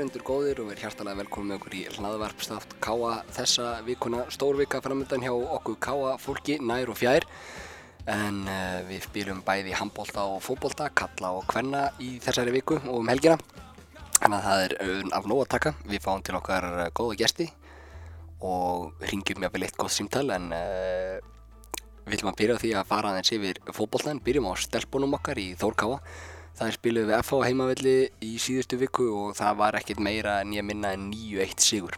áheyrendur góðir og verið hjartalega velkomið með okkur í hlaðvarpstátt Káa þessa vikuna. Stórvika framöndan hjá okkur Káa fólki nær og fjær. En uh, við spilum bæði handbólta og fótbólta, kalla og kvenna í þessari viku og um helgina. Að það er auðvun af nóg að taka. Við fáum til okkar uh, góða gesti og ringjum jáfnvel eitt gott símtal en uh, við ætlum að byrja á því að fara aðeins yfir fótbóltan byrjum á stelpunum okkar í Þórkáa Það spiluði við FH heimavelli í síðustu viku og það var ekkert meira en ég minna en 9-1 sigur.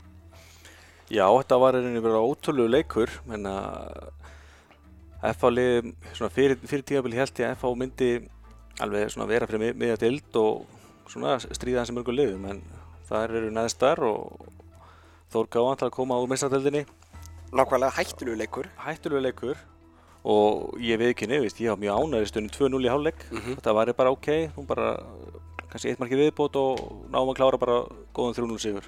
Já, þetta var einnig verið ótrúlegu leikur, menna FH liði, svona fyrir, fyrir tímabili held ég að FH myndi alveg svona vera fyrir miðja dild og svona stríða hans í mörgum liðum, en það eru neðstar og Þór Gáðan til að koma úr mistratildinni. Nákvæmlega hættulegu leikur. Hættulegu leikur og ég veið ekki nefnist, ég hafa mjög ánægði stundin 2-0 í hálfleik, mm -hmm. þetta væri bara ok, hún bara kannski eitt marki viðbót og náðum að klára bara góðan 3-0 sigur.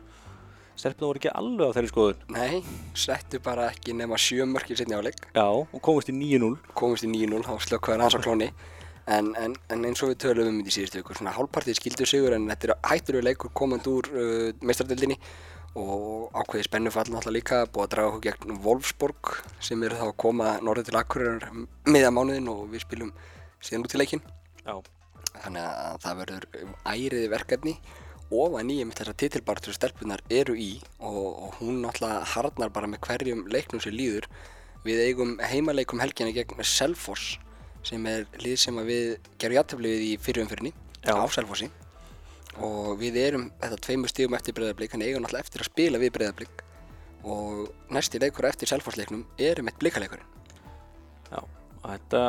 Stelpunum voru ekki alveg á þeirri skoðun. Nei, settu bara ekki nema 7 marki setni áleik. Já, og komist í 9-0. Komist í 9-0, þá slökkaði hans á klóni. En, en, en eins og við tölum um í síðustu ykkur, svona hálfpartið skildu sigur en þetta er hættulegu leikur komand úr uh, meistardöldinni og ákveði spennufall náttúrulega líka búið að draga okkur gegn Wolfsburg sem eru þá að koma norður til Akureyrar miðan mánuðin og við spilum síðan út í leikin Já. þannig að það verður æriði verkefni og að nýjum þessar titilbartur stelpunar eru í. Og, og hún náttúrulega harnar bara með hverjum leiknum sem líður. Við eigum heimaleikum helginni gegn Selfoss sem er lið sem við gerum jættafli við í fyrirumfyrinni á Selfossi og við erum þetta tveimur stígum eftir breyðablík hann eigum náttúrulega eftir að spila við breyðablík og næsti leikur eftir selfhásleiknum er um eitt blíkaleikurinn Já, þetta,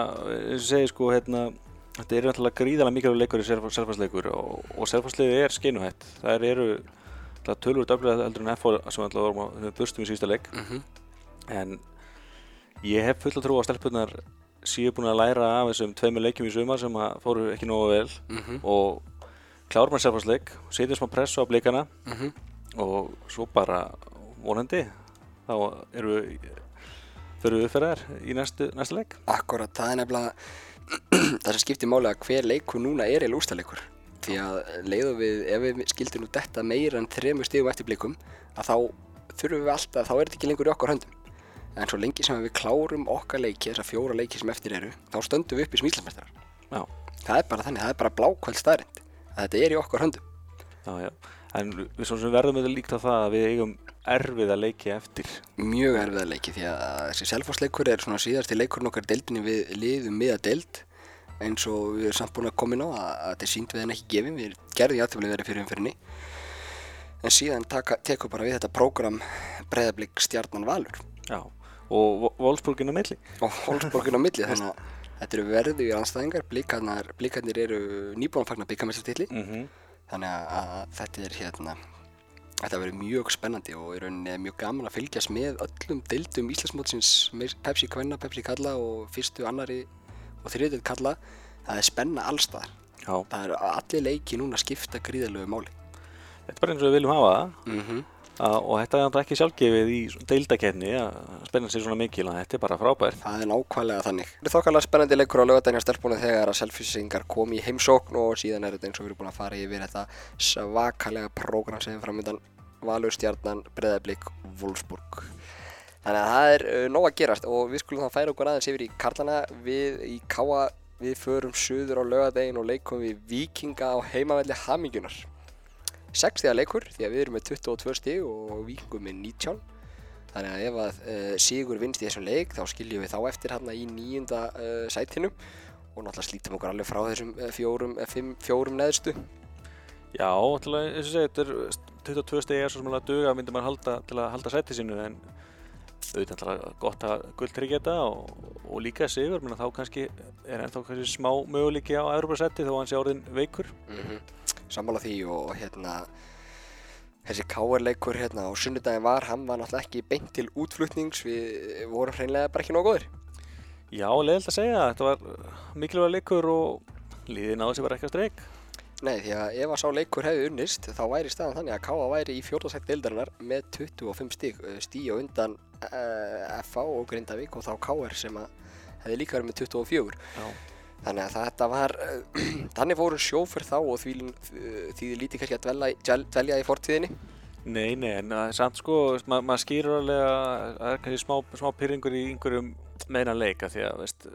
eins og segi sko hérna, þetta er náttúrulega gríðalega mikilvæg leikur í selfhásleikur og, og selfhásleikur er skeinuhætt það eru tölur döflega eldur en FH sem við vorum að bustum í sísta leik. Mm -hmm. en ég hef full að trú að stelpunar séu búin að læra af þessum tveimur leikjum í sumar sem fóru ekki nógu vel. Mm -hmm. og klárum að selfhansleik, setjum smá pressu á blikana mm -hmm. og svo bara vonandi þá eru við fyrir við þær í næstu, næstu leik. Akkurat, það er nefnilega það sem skiptir máli að hver leikur núna er eða úrstæðleikur því að leiðum við, ef við skildum nú detta meira en þremur stígum eftir blikum að þá þurfum við alltaf, þá er þetta ekki lengur í okkar höndum. En svo lengi sem við klárum okkar leiki, þessar fjóra leiki sem eftir eru þá stöndum við upp í smíslandsmestrar það er bara þannig, það er bara blákvæld staðrind að þetta er í okkar höndum. Já, já, en við svona sem verðum við líkt á það að við eigum erfið að leiki eftir. Mjög erfið að leiki því að þessi selfhásleikur er svona síðasti leikurinn okkar deildinni við liðum miða deild. Eins og við erum samt búin að koma inn á að, þetta er sínt við henni ekki gefin. Við gerðum játtöflið verið fyrir umfyrinni en síðan tekum bara við þetta prógram Breðablík Stjarnan Valur Já, og Wolfsburgin á milli. Og Wolfsburgin á milli þannig að Þetta eru verðu í anstæðingar, blíkarnir, blíkarnir eru nýbúin að fagna byggamestartilli mm -hmm. þannig að þetta er hérna þetta verður mjög spennandi og er mjög gaman að fylgjast með öllum deildum Íslandsmótsins Pepsi Kvenna, Pepsi Kalla og fyrstu, annari og þriðið Kalla það er spenna allstaðar Já. það eru allir leiki núna að skipta gríðalögu máli Þetta er bara eins og við viljum hafa það mm -hmm. Og þetta er ekki sjálfgefið í deildakefni að spenna sér svona mikil að þetta er bara frábært. Það er nákvæmlega þannig. Þetta er þokkarlega spennandi leikur á lögadaginn á stelpunum þegar að selfisingar kom í heimsókn og síðan er þetta eins og við erum búin að fara yfir þetta svakalega prógram sem framöndan Valur, Stjarnan, Breðablík, Wolfsburg. Þannig að það er uh, nóg að gerast og við skulum þá færa okkur aðeins yfir í Karlana við í Káa við förum suður á lögadaginn og leikum við Vikinga á heimavelli Hamingjunar. 6 stíða leikur því að við erum með 22 stíg og vikingum með 19 þannig að ef að uh, Sigur vinst í þessum leik þá skiljum við þá eftir hérna í nýjunda uh, sætinu og náttúrulega slítum okkur alveg frá þessum uh, fjórum, fimm, fjórum neðstu. Já, náttúrulega eins og segja þetta er 22 stíg er svo sem alveg duga myndir maður halda til að halda sæti sínu en auðvitað náttúrulega gott að gulltryggja þetta og, og líka Sigur menn að þá kannski er ennþá kannski smá möguleiki á Európa-sæti þó hann sé orðin veikur. Mm -hmm sammála því og hérna þessi káarleikur hérna á sunnudagin var, hann var náttúrulega ekki beint til útflutnings, við vorum hreinlega bara ekki nóg góður. Já, leiðilegt að segja, þetta var mikilvæg leikur og liðið náði sér bara ekki að streik. Nei, því að ef að sá leikur hefði unnist þá væri staðan þannig að Káa væri í fjórðarsætt deildarinnar með 25 stíg, stíg og undan uh, FA og Grindavík og þá Káar sem að hefði líka verið með 24. Já. Þannig að þetta var, uh, þannig fóru sjófur þá og því, því lítið kannski að dvelja, dvelja í fortíðinni. Nei, nei, en er samt sko, ma maður skýrur alveg að það er kannski smá, smá pyrringur í einhverjum meina leika því að, veist,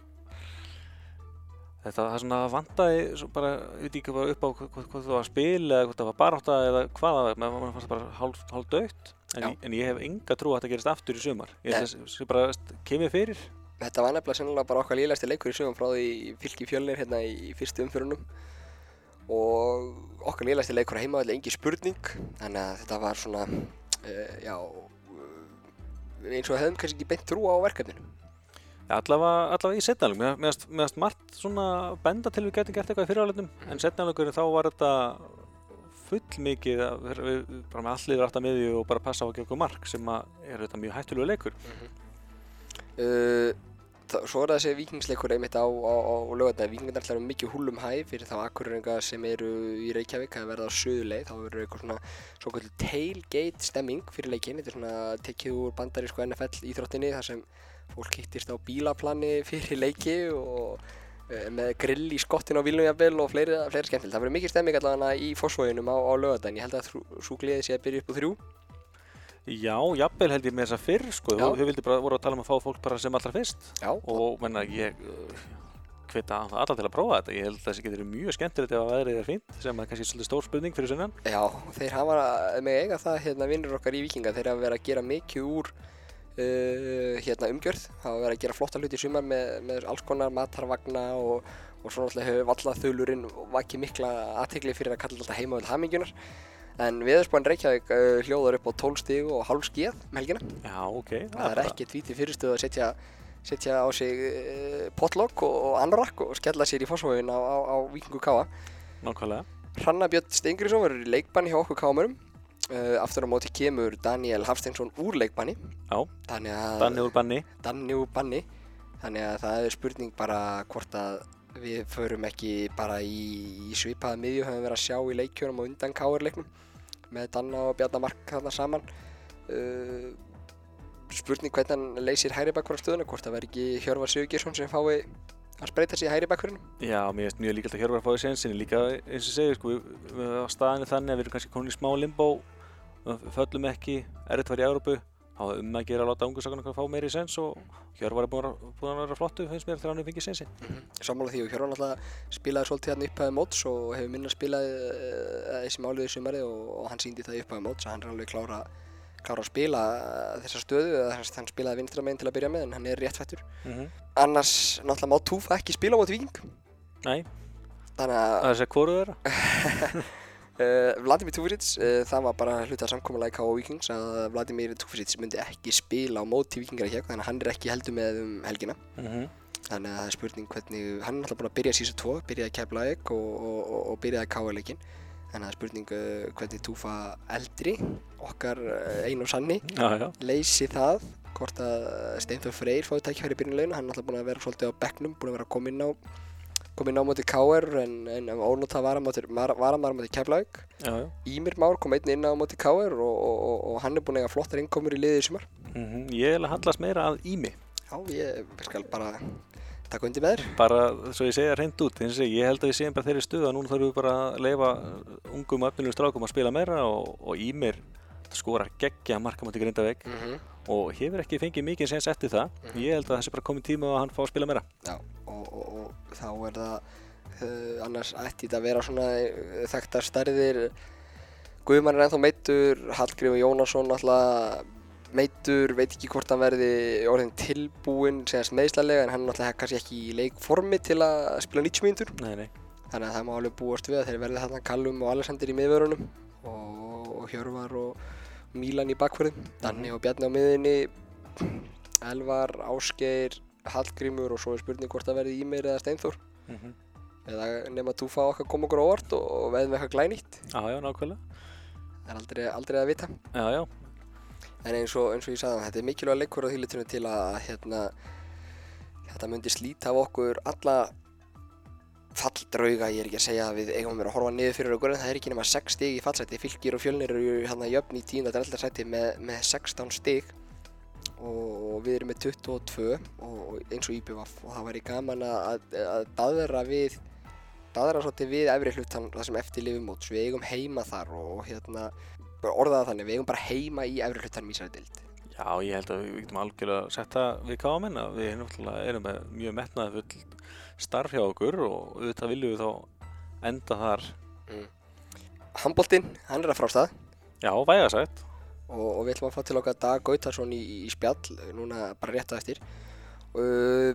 þetta er svona vandaði, svo bara, ég veit ekki hvað upp á hvað það var að spila eða hvort það var barátta eða hvað það var, maður fannst bara hálf, hálf dögt, en, en ég hef enga trú að þetta gerist aftur í sumar. Ég held að það bara, kemur fyrir. Þetta var nefnilega sennilega bara okkar líðlæsti leikur í sögum frá því fylki fjölnir hérna í fyrstu umfyrunum og okkar líðlæsti leikur á heimavalli engi spurning þannig að þetta var svona uh, já uh, eins og við hefðum kannski ekki beint trú á verkefninu. Ja, allavega, allavega í mér mér fannst margt svona benda til við getum gert eitthvað í fyrirhálegnum, en setnalögurinn þá var þetta full mikið að við, bara með allir rætt að miðju og bara passa á að gefa okkur mark sem að er þetta mjög hættulegu leikur. Uh, Svo er það þessi vikingsleikur einmitt á, á, á lögatæði Vikingarnir ætlar um mikið húlum hæ fyrir þá akkurringa sem eru í Reykjavík að verða á söðuleið þá verður eitthvað svona svo kvöldu tailgate stemming fyrir leikinn þetta er svona tekið úr bandarísku NFL íþróttinni þar sem fólk hittist á bílaplani fyrir leiki og uh, með grill í skottin á bílnum jafnvel og fleiri, fleiri skemmtileg. Það verður mikið stemming allavega í fósvóginum á, á lögadaginn. Ég held að svo gleði sé að byrja upp á þrjú. Já, jafnvel held ég með þess að fyrr, sko, þau vildi bara voru að tala um að fá fólk bara sem allra fyrst. Já, og menna ég uh, hvita alla til að prófa þetta, ég held að þessi getur mjög skemmtilegt ef að veðrið er fínt, sem er kannski svolítið stór spurning fyrir sunnan. Já, þeir hafa með eiga það hérna vinnur okkar í Vikinga, þeir hafa verið að gera mikið úr uh, hérna umgjörð, hafa verið að gera flotta hluti í sumar með, með alls konar matarvagna og, og svo náttúrulega hefur vallaþulurinn vakið mikla aðtegli fyrir að kalla þetta heimavöld hamingjunar. En viðurspáinn Reykjavík uh, hljóðar upp á 12 stig og hálf skíð um helgina. Já, ok. Það er ekkert víti fyrirstöðu að setja, setja á sig uh, potlokk og, og anrakk og skella sér í fósfóðin á, á, á Vikingu Káa. Nákvæmlega. Hranna Björn Steingriðsson verður í leikbanni hjá okkur kámurum. Uh, aftur á móti kemur Daniel Hafsteinsson úr leikbanni. Já. Danni úr banni. Danni úr banni. Þannig að það er spurning bara hvort að við förum ekki bara í, í svipaða miðju höfum verið að sjá í leikjunum og undan Káur leiknum með Danna og Bjarnar Mark þarna saman. Uh, spurning hvernig hann leysir hæri bakkur á stöðuna, hvort það verður ekki Hjörvar Sigurgeirsson sem fái að spreita sig í hæri bakkurinn. Já, mér finnst mjög líkvægt að Hjörvar fái sensin, líka eins og segir, sko, við, við á staðinu þannig að við erum kannski komin í smá limbo, föllum ekki, erfitt var í Európu, þá er um að gera að láta ungursakana fá meiri sens og Hjörvar er búin að, búin að vera flottu, finnst mér, þegar hann fengið sensin. Sammála því og Hjörvar náttúrulega spilaði svolítið hann upphæði móts og hefur minna spilað uh, þessi máliði sumari og, og hann síndi það upphæði móts að hann er alveg klára, klára að spila uh, þessa stöðu þess að hann spilaði vinstra meginn til að byrja með en hann er réttfættur. Mm -hmm. Annars náttúrulega má Túfa ekki spila á móti Víking Nei, þannig að það uh, Vladimir Túfisic, uh, það var bara hluta samkominlega K.O. Víkings að Vladimir Túfisic myndi ekki spila á móti Víkingar í hjá þannig að hann er ekki heldur með um helgina. Mm -hmm. Þannig að það er spurning hvernig, hann er alltaf búinn að byrja sísu tvo, byrjaði Keflavík og, og, og, og byrjaði Káa-leikin. Þannig að það er spurning uh, hvernig Túfa eldri, okkar einu og sanni, leysi það. Hvort að Steinfjörn Freyr fáið tækifæri í byrjunleginu, hann er alltaf búinn að vera svolítið á bekknum, búinn að vera að koma inn á, koma inn á móti Káar en, en ónóta varamæður móti Keflavík. Ímir Már kom einn inn á móti Káar og, og, og, og hann er búinn að eiga flottar innkomur í liðið í sumar. Mm Ég vil að hallast meira að ími. Já, ég skal bara taka undir með þér. bara svo ég segja hreint út eins og ég, ég held að við séum bara þeirri stuð að núna þurfum við bara að leifa ungum öfnilum strákum að spila meira og, og Ímir skora geggja markamóti Grindavík. Mm -hmm. og hefur ekki fengið mikið sens eftir það. Ég held að það sé bara komið tíma að hann fá að spila meira. Já, og, og, og þá er það uh, annars ætti þetta að vera svona uh, þekktar stærðir. Guðmann er ennþá meittur, Hallgrímur Jónasson alltaf meittur, veit ekki hvort hann verði orðin tilbúinn segast meðslarlega en hann alltaf kannski ekki í leikformi til að spila 90 mínútur. Nei, nei. þannig að það má alveg búast við að þeir verði þarna Callum og Alexander í miðvörunum. Og, og Hjörvar og Mílan í bakverðum, Danni og Bjarni á miðinni Elvar, Ásgeir, Hallgrímur og svo er spurning hvort það verði Ímir eða Steinþór. Mm -hmm. eða nema þú fá okkar koma okkur á óvart og, veðum eitthvað glænýtt. Já, já, nákvæmlega. Það er aldrei, aldrei að vita. Já, já, en eins og, eins og ég sagði þetta er mikilvæg leikur á þýlitinu til að hérna, þetta myndi slíta af okkur alla falldrauga, ég er ekki að segja að við eigum að vera að horfa niður fyrir okkur en það er ekki nema 6 stig í fallseti, fylgir og fjölnir eru hérna jöfn í 10. og 11. seti með, með 16 stig og, við erum með 22 og, eins og IBVF og það væri gaman að, að, að daðra við daðra svolítið við efri hlutan það sem eftir lifum móts, við eigum heima þar og, hérna, orðaða þannig, við eigum bara heima í efri hlutanum í þessari dild. Já, ég held að við getum algjörlega að setja við káamenn að við erum með mjög metnaði full starf hjá okkur og auðvitað viljum við þá enda þar, Handboltinn, hann er að frástað. Já, vægasætt. og, og við ætlum að fá til okkar Dag Gautarsson í, í spjall núna bara rétt að eftir. Uh,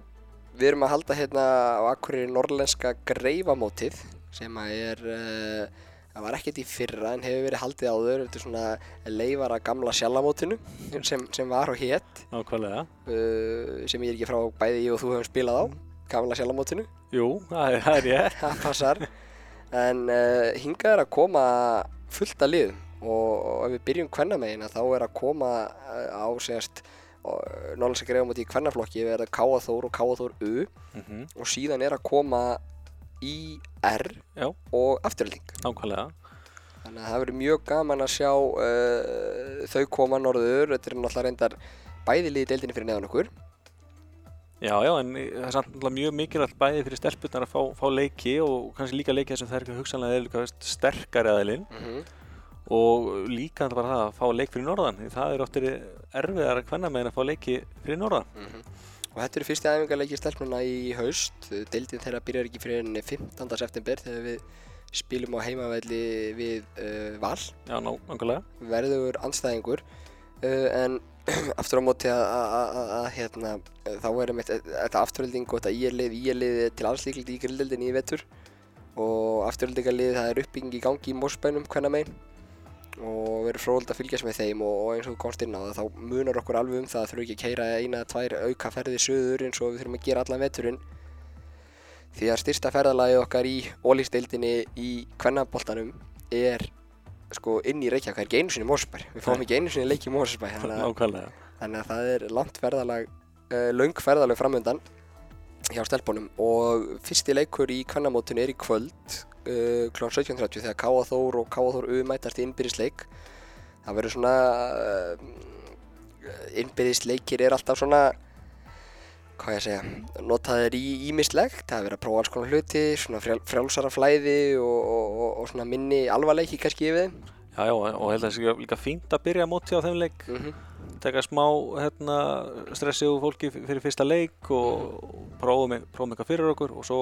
við erum að halda hérna á akkurir norrlenska greifamótið sem að er uh, það var ekkert í fyrra en hefur verið haldið áður. Er svona leifar að gamla sjallamótinu sem, sem var og hétt Nákvæmlega. uh, sem ég er ekki frá bæði ég og þú hefum spilað á gamla sjallamótinu Jú, það er, það er ég. það passar. En uh, hingað er að koma fullt að liðum og, ef við byrjum kvennamegin þá er að koma uh, á segast nálega greifum út í kvennaflokki við erum Káaþór og Káaþór U Mm og síðan er að koma IR Já. og afturölding Nákvæmlega. þannig að það verður mjög gaman að sjá uh, þau koma norður. Þetta er náttúrulega reyndar bæði liði deildinni fyrir neðan okkur Já, já, en það er samt mjög mikilvægt bæði fyrir stelpurnar að fá, fá leiki og kannski líka leiki sem þær hugsanlega er líka veist, sterkari aðilinn mm -hmm. og líka bara það að fá leik fyrir norðan því það er oftir erfiðar að hvenna megin að fá leiki fyrir norðan Og þetta eru fyrsti æfingarleiki stelpnuna í haust. Deildin þeirra byrjar ekki fyrir enn 15. september þegar við spilum á heimavelli við uh, Val. Já, ná, nákvæmlega Verður anstæðingur. Uh, en aftur á móti að, hérna, þá er einmitt þetta afturölding og þetta íerlið, íerlið til alls líklegt í grilldeldinni í vetur. Og afturöldingarlið það er uppbygging í gangi í Mósbænum hvenna megin og verður fróðilegt að fylgjast með þeim og, og eins og komst inn á það þá munar okkur alveg um það að þurfa ekki að keira eina eða tvær auka ferðir söður eins og við þurfum að gera allan veturinn því að styrsta ferðalagið okkar í ólísdeildinni í kvennaboltanum er sko inn í Reykjavík, það er ekki einu sinni Mósbær við fáum ekki einu sinni leik í Mósbær þannig, þannig að það er langt ferðalag uh, löng ferðalag framöndan hjá stelpunum. Og fyrsti leikur í kvennamótinu er í kvöld uh, kl. 17.30 þegar Káa Þór og Káa Þór U mætast í innbyrðisleik. Það verður svona uh, innbyrðisleikir er alltaf svona hvað ég að segja notaðir í ímislegt, það er verið að prófa alls konar hluti svona frjál, frjálsara flæði og, og, og, og svona minni alvarleiki kannski yfir þeim. Já, já, og held að það sé líka fínt að byrja móti á þeim leik. Mm -hmm. taka smá hérna, stressi úr fólki fyrir fyrsta leik og prófum með, prófum eitthvað fyrir okkur og svo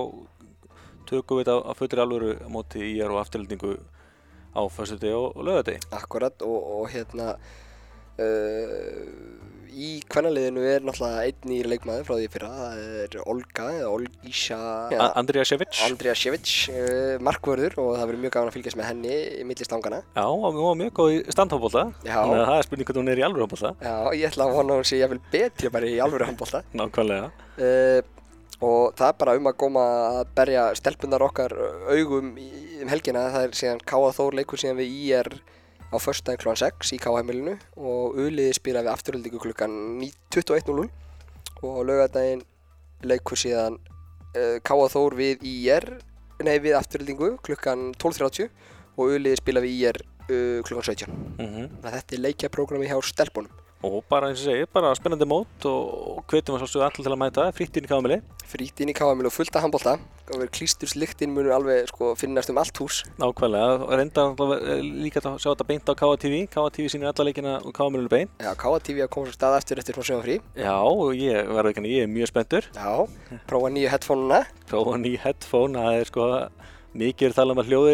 tökum við þetta að fullri alvöru móti í er og afturlendingu á föstudegi og, og lögadegi Akkurat og, og hérna í kvennaliðinu er náttúrulega einn nýr leikmaður frá því fyrra, það er Olga eða Olgísha A- Andrija Šević Andrea Šević, uh, markvörður og það verður mjög gaman að fylgjast með henni í milli stangana Já, og mjög góð í standhófbólta Já. þannig að það er spurning hvernig hún er í alvöru hófbólta Já, ég ætla að vona hún sé jafnvel betri bara í alvöru handbólta Nákvæmlega. Uh, og það er bara um að koma að berja stelpunar okkar augum í, um helgina, það er síðan Káa Þór leikur síðan við IR á föstudaginn kl. 6 í Káa-heimilinu og Uliði spila við afturöldingu klukkan 21.00 og á laugardaginn leikur síðan uh, Káa Þór við IR nei við afturöldingu klukkan 12.30 og Uliði spila við IR uh, klukkan 17 mm að þetta er leikjaprógrami hjá stelpunum Og bara eins og segi, bara spennandi mót og hvetjum að svolítið allir til að mæta. Frítt inn í kámili frýtt inn í Káa-heimilu og fullt af handbólta og verið klístursliktin munu alveg sko, finnast um allt hús. Nákvæmlega, og reynda eh, líka að sjá þetta beint á KTV KTV sýnir alla leikina og kámilinu beint. Já, KTV að koma svo stað eftir eftir frá sjöfum frí Já, og ég verður ekki ég er mjög spenntur. Já, prófa nýju headphone-una. Prófa ný headphone, það er sko mikið er talað um að hljóði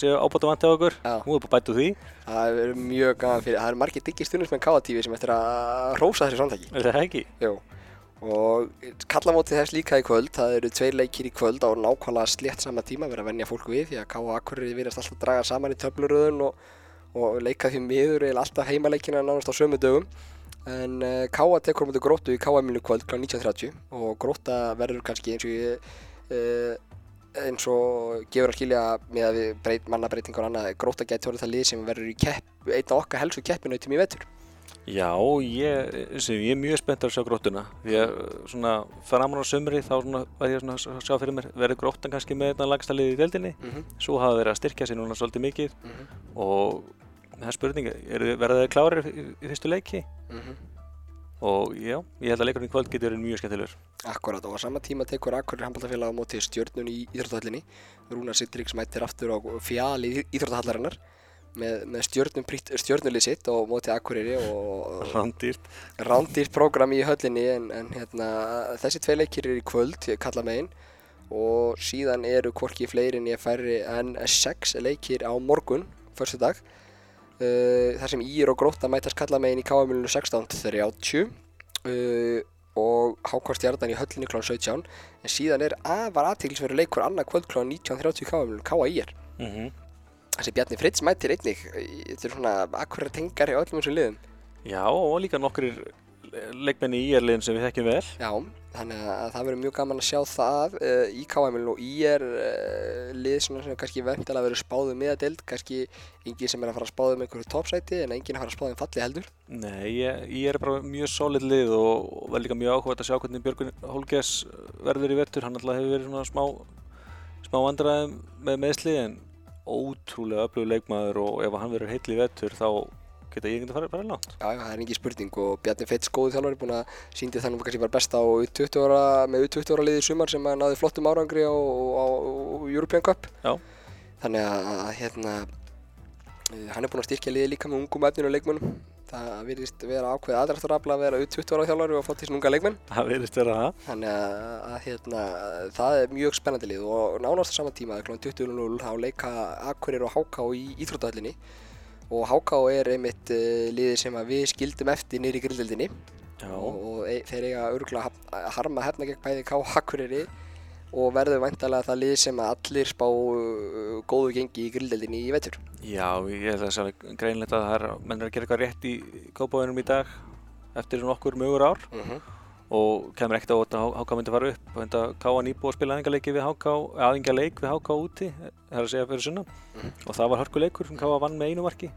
séu ábúttu vant hjá okkur Já. Nú er bara bættu því, Það er mjög gaman fyrir, það eru margir diggir stundum með KTV sem eftir að rósa þessi samtæki er það ekki? Jú Og kallamótið þess líka í kvöld, það eru tveir leikir í kvöld á nákvæmlega slétt sama tíma verið að venja fólk við því að K.A. Akureyri virðast alltaf draga saman í töfluröðun og, og leika því miður eða alltaf heimaleikina nánast á sömu dögum en uh, K.A. tekur á móti gróttu í minu kvöld kl. 19.30 og gróta verður kannski eins og ég uh, eins og gefur að skilja með að við breyt, mannabreitingar og annað gróta gæti orðið það lið sem verður í kepp, einn af okkar helstu keppinautum í vetur Já, ég, sem, ég er mjög spenntur að sjá grótuna því að svona framan á sömri þá svona, var ég svona að sjá fyrir mér verður gróttan kannski með þetta lagsta liði í deildinni mm -hmm. svo hafa verið að styrkja sér núna svolítið mikið og það er spurning, eru- verða þeir klárir í, í fyrstu leiki? Mhm. Og já, ég held að leikurinn í kvöld getur verið mjög skemmtilegur. Akkurat og á sama tíma tekur Akureyri handbóltafélag á móti stjörnun í Íþróttahöllinni. Rúnar Sittriks mættir aftur á fjali Íþróttahallarinnar með, með stjörnum, stjörnulið sitt og móti Akureyri og Rándýrt. rándýrt prógram í höllinni en, en hérna, þessi tvei leikir eru í kvöld, kalla megin og síðan eru hvorki fleiri en ég færri en sex leikir á morgun, förstu dag uh, þar sem Ír og Gróta mætast kalla megin í KM-ulinu 16.30 uh, og Hákvært Stjarnan í höllinni kl. 17 en síðan er afar aðtíklisveru leikur annað kvöld kl. 19.30 KM-ulinu K.A.I.R. Mm Þessi Bjarni Fritz mættir einnig, þetta er svona akkurat tengar í öllum þessum liðum. Já, og líka nokkur leikmenni í íjarliðin sem við þekkjum vel. Já, þannig að það verður mjög gaman að sjá það uh, í KML og í er uh, lið svona sem kannski vendilega verður spáðu miðadeld, kannski engin sem er að fara að spáðu með einhverju toppsæti en engin að fara að spáðu um falli heldur. Nei, ég, ég er bara mjög solid lið og, og verður líka mjög áhugað að sjá hvernig Björgun Holges verður í vettur. Hann alltaf hefur verið svona smá, smá vandræðum með meðsli en ótrúlega öflugur leikmaður og ef hann verður heill í vettur þá geta ég ekki að fara, langt. Já, það er engin spurning og Bjarni Feits góðu þjálfari búin að síndi þannig að kannski var best á U20 ára, með U20 ára liði sumar sem náði flottum árangri á, á, á European Cup. Já. Þannig að hérna, hann er búin að styrkja liði líka með ungum efninu og leikmönnum. Það virðist vera ákveðið aðrættarafla að vera U20 ára þjálfari og fá til þessu unga leikmenn. Það verðist vera það. Þannig að, hérna, það er mjög spennandi lið og nánast á sama tíma, kl. 20.00 þá leika Akureyri og Háká í Íþróttahöllinni og Háká er einmitt uh, liðið sem við skildum eftir nýri grilldeldinni og, og e þeir eiga örgulega að harma hefna gegn bæði K. Akureyri og verður væntalega það lið sem að allir spá uh, góðu gengi í grilldeldinni í vetur. Já, ég held að það er greinlegt að það er, menn er að gera eitthvað rétt í kópáðunum í dag eftir nokkur mögur ár Uh -huh. Og kemur ekkert á að Háká myndi fara upp. Og enda Káa nýbúið að spila aðingaleiki við Háká úti það er að segja fyrir sunna Mhm. og það var hörkuleikur sem Káa vann með einu marki.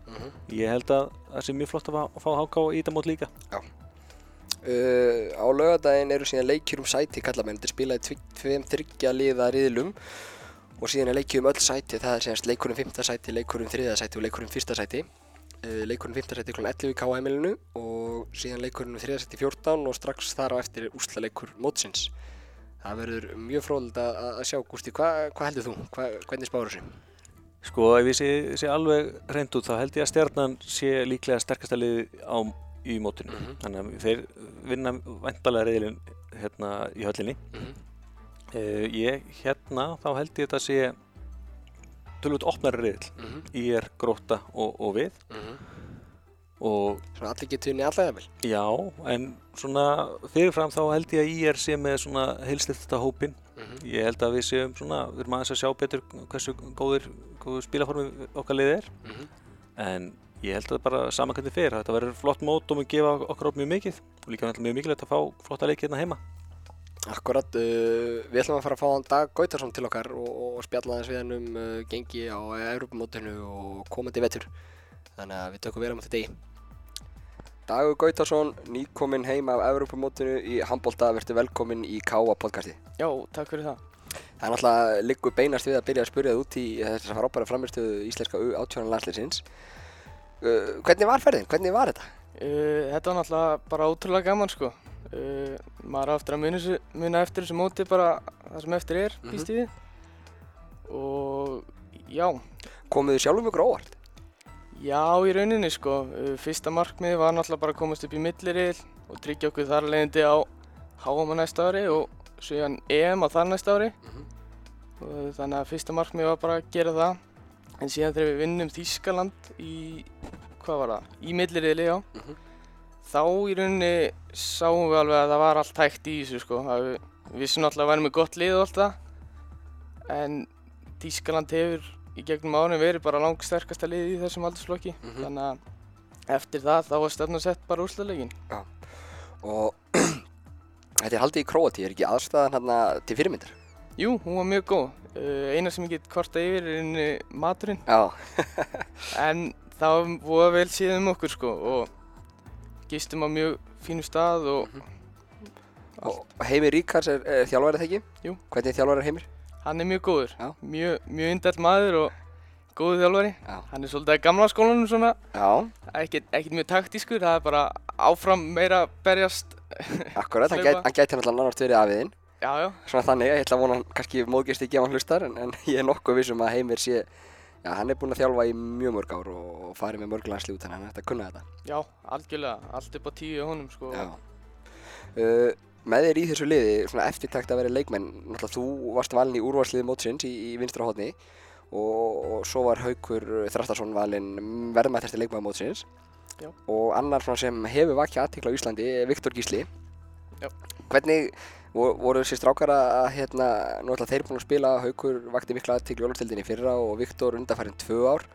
Ég held að það sé mjög flott að fá, Háká í þetta mót líka Uh, á laugadaginn eru síðan leikjur um sæti kallamenn, er spilað í tveim þryggja liða riðlum. Og síðan er leikjur um öll sæti, það er síðan leikur um fymta sæti, leikur um þriða sæti og leikur um fyrsta sæti uh, leikur um fymta sæti kl. 11 í K.A.M.ilinu og síðan leikur um þriða sæti 14 og strax þar á eftir úsla leikur mótsins það verður mjög fróðilegt að, sjá Gústi, hvað hva heldur þú? Hva, hvernig spáður þessu? Sko, ef ég sé, sé alveg reynd út þá held ég að stjarnan sé líklega sterkasta liði á, í mótinu Mhm. þannig að þeir vinna vandalega reyðilinn hérna í höllinni Mhm. uh, ég hérna þá held ég þetta sé tölvöld opnari reyðil Mm -hmm. í er gróta og, og við. Og Svona allir getur unni allega vel já, en svona fyrirfram þá held ég að í er sé með svona heilstillta hópin ég held að við séum svona, við erum aðeins að sjá betur hversu góður, góður spilaformi okkar liðið er. En ég held að bara saman hvernig fyrir þetta verður flott mót og mun gefa okkur upp mjög mikið. Og líka mjög mikilvægt að fá flotta leiki hérna heima Akkurat, uh, við ætlum að fara að fá hann Dag Gautarsson til okkar og, og spjalla aðeins við hann um uh, gengi á Europamótinu og komandi vetur. Þannig að við tökum vera um þetta degi. Dagur Gautarsson, nýkominn heim af Europamótinu í handbólta, verður velkominn í Káa podcasti. Já, takk fyrir það. Það er náttúrulega liggur beinast við að byrja að spyrja það út í þess að frábæra framirstöðu íslenska átjónan landsleisins. Uh, hvernig var ferðin? Hvernig var þetta? Uh, þetta var náttúrulega bara ótrúlega gaman sko. Uh, maður á eftir að þessu- muna eftir þessu móti bara það sem eftir er, Mhm. býst ég við. Og já, Komuðu sjálfum ykkur óvart? já í rauninni sko. Uh, fyrsta markmiði var náttúrulega bara að komast upp í milliril og tryggja okkur þar leiðindi á á næsta ári og síðan EM á þar næsta ári. Mhm. Og þannig að fyrsta markmiði var bara að gera það. En síðan þegar við vinnum Þískaland í, hvað var það, í millirili já. Mhm. þá í rauninni sáum við alveg að það var allt hægt í þessu sko. Við við vissum náttúrulega að væri með gott lið og allt það. En Þískaland hefur í gegnum árið verið bara langt sterkasta lið í þessum aldursflokki. Mhm. Þannig að eftir það þá var stefn að sett bara úrslaðleikin. Og þetta er haldið í Króati, er ekki aðstæðan hérna til fyrirmyndar? Jú, hún var mjög góð. Uh, eina sem ég get kvarta yfir er inni maturinn. Já. En það var vel síðan um okkur sko og gistum á mjög fínum stað og Og Heimir Ríkars er, er þjálfarið þegar ekki? Jú. Hvernig er þjálfarið Heimir? hann er mjög góður. Já. Mjög, mjög indæll maður og góðu þjálfari. Já. Hann er svolítið að gamla skólanum svona, Já, ekkert, ekkert mjög taktískur, það er bara áfram meira berjast. akkurat, hann, gæti, hann gæti náttúrulega nánast verið afiðinn. Já, já, Svona þannig, ég ætla að vona hann kannski móðgist ekki ef hann hlustar en, en ég er nokkuð vissum að Heimir sé, já, hann er búinn að þjálfa í mjög mörg ár og, farið með mörg landslið út þannig að hann ætti að kunna þetta. já, algjörlega, allt upp á tíu í honum, sko. Uh, með þér í þessu liði, svona eftirtakt að vera leikmenn, náttúrulega þú varst valin í úrvarsliði mótsins í, í vinstra hodni og, og svo var Haukur Þrastarsson valin verðmættasti leikmaður mótsins Já. og annar sem hefur vakið aðtikla á Íslandi, Viktor Gísli. Já. Hvernig vo- voru þessi strákar að, hérna, nú ætla þeir búin að spila, Haukur vakti mikla Ólafstildinni í fyrra og Viktor undanfærin tvö ár.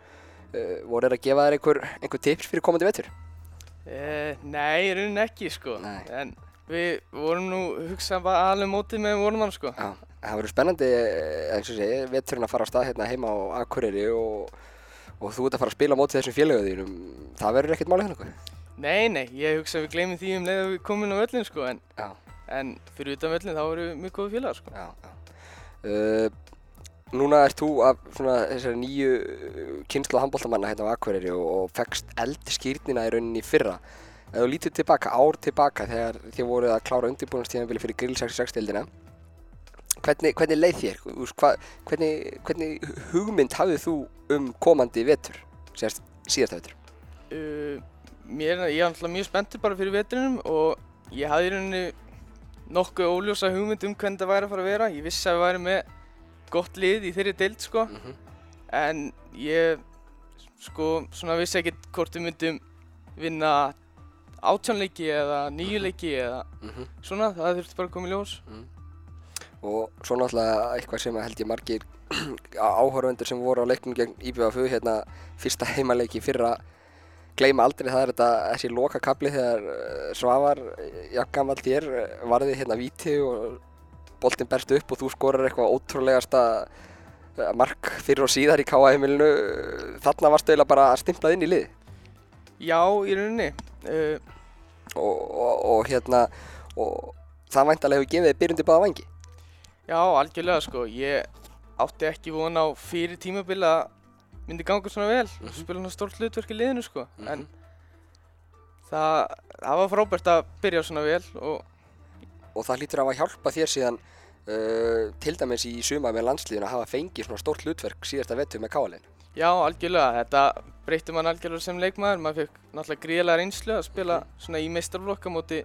Uh, voru þeir að gefa þér einhver, einhver tips fyrir komandi vetur? Eh, nei, í rauninni ekki, sko. Nei. En við vorum nú hugsað bara alveg mótið með vorum hann, sko. Já, það verður spennandi eh, eins og sé, veturinn að fara á stað hérna heima á Akureyri og, og þú ert að fara að spila á móti þessum félögu þínum. Það verður ekkert máli þannig. Nei, nei, ég hugsa að við gleymum því um leið að við komum inn á völlin, sko. En, en fyrir utan völlin þá erum við mjög góði félagar, sko. já, já. Uh, núna ert þú af svona þessari nýju kynslu handbóltamanna hérna á Akureyri og, og fegst eldskýrnina í rauninni fyrra. Ef þú lítur tilbaka, ár tilbaka þegar þið voruð að klára undirbúinastíðanbili fyrir Grill 66-deildina, hvernig, hvernig leið þér? Hva, hvernig, hvernig hugmynd hafðið þú um komandi vetur, síðast, síðasta vetur? Uh, mér, ég er alltaf mjög spenntur bara fyrir vetrinum og ég hafði í rauninni nokkuð óljósa hugmynd um hvernig það væri að fara að vera. Ég vissi að við væri með gott lið í þeirri deild, sko. Mm En ég, sko, svona vissi ekkert hvort við myndum vinna átjánleiki eða níuleiki eða -hmm. svona. Það þurfti bara að koma í ljós. Og svo náttúrulega eitthvað sem held ég margir áhörvendur sem voru á leiknum gegn IBFU hérna fyrsta heimaleiki fyrra gleyma aldrei það er þetta þessi loka kapli þegar eh, Svavar, jakkamall þér, eh, varði hérna víti og boltinn berst upp og þú skorar eitthvað ótrúlegasta eh, mark fyrir og síðar í KA heimilinu þarna varstu eiginlega bara stimplað inn í lið Já, í rauninni. Uh, og, og, og hérna og það væntalega hefur gefið þið byrjundi báða vangi já, algjörlega, sko. Ég átti ekki von á fyrir tímabil að myndi ganga svona vel og Mhm. spila svona stórt hlutverk í liðinu, sko. Mhm. En það, það var frábært að byrja svona vel og og það hlýtur að hafa hjálpa þér síðan uh, til dæmis í suma með landsliðinu að hafa fengið svona stórt hlutverk síðasta vetur með káalinn. Já, algjörlega. Þetta breytti mann algjörlega sem leikmaður. Maður fekk náttúrulega gríðlega reynslu að spila svona í meistarflokka móti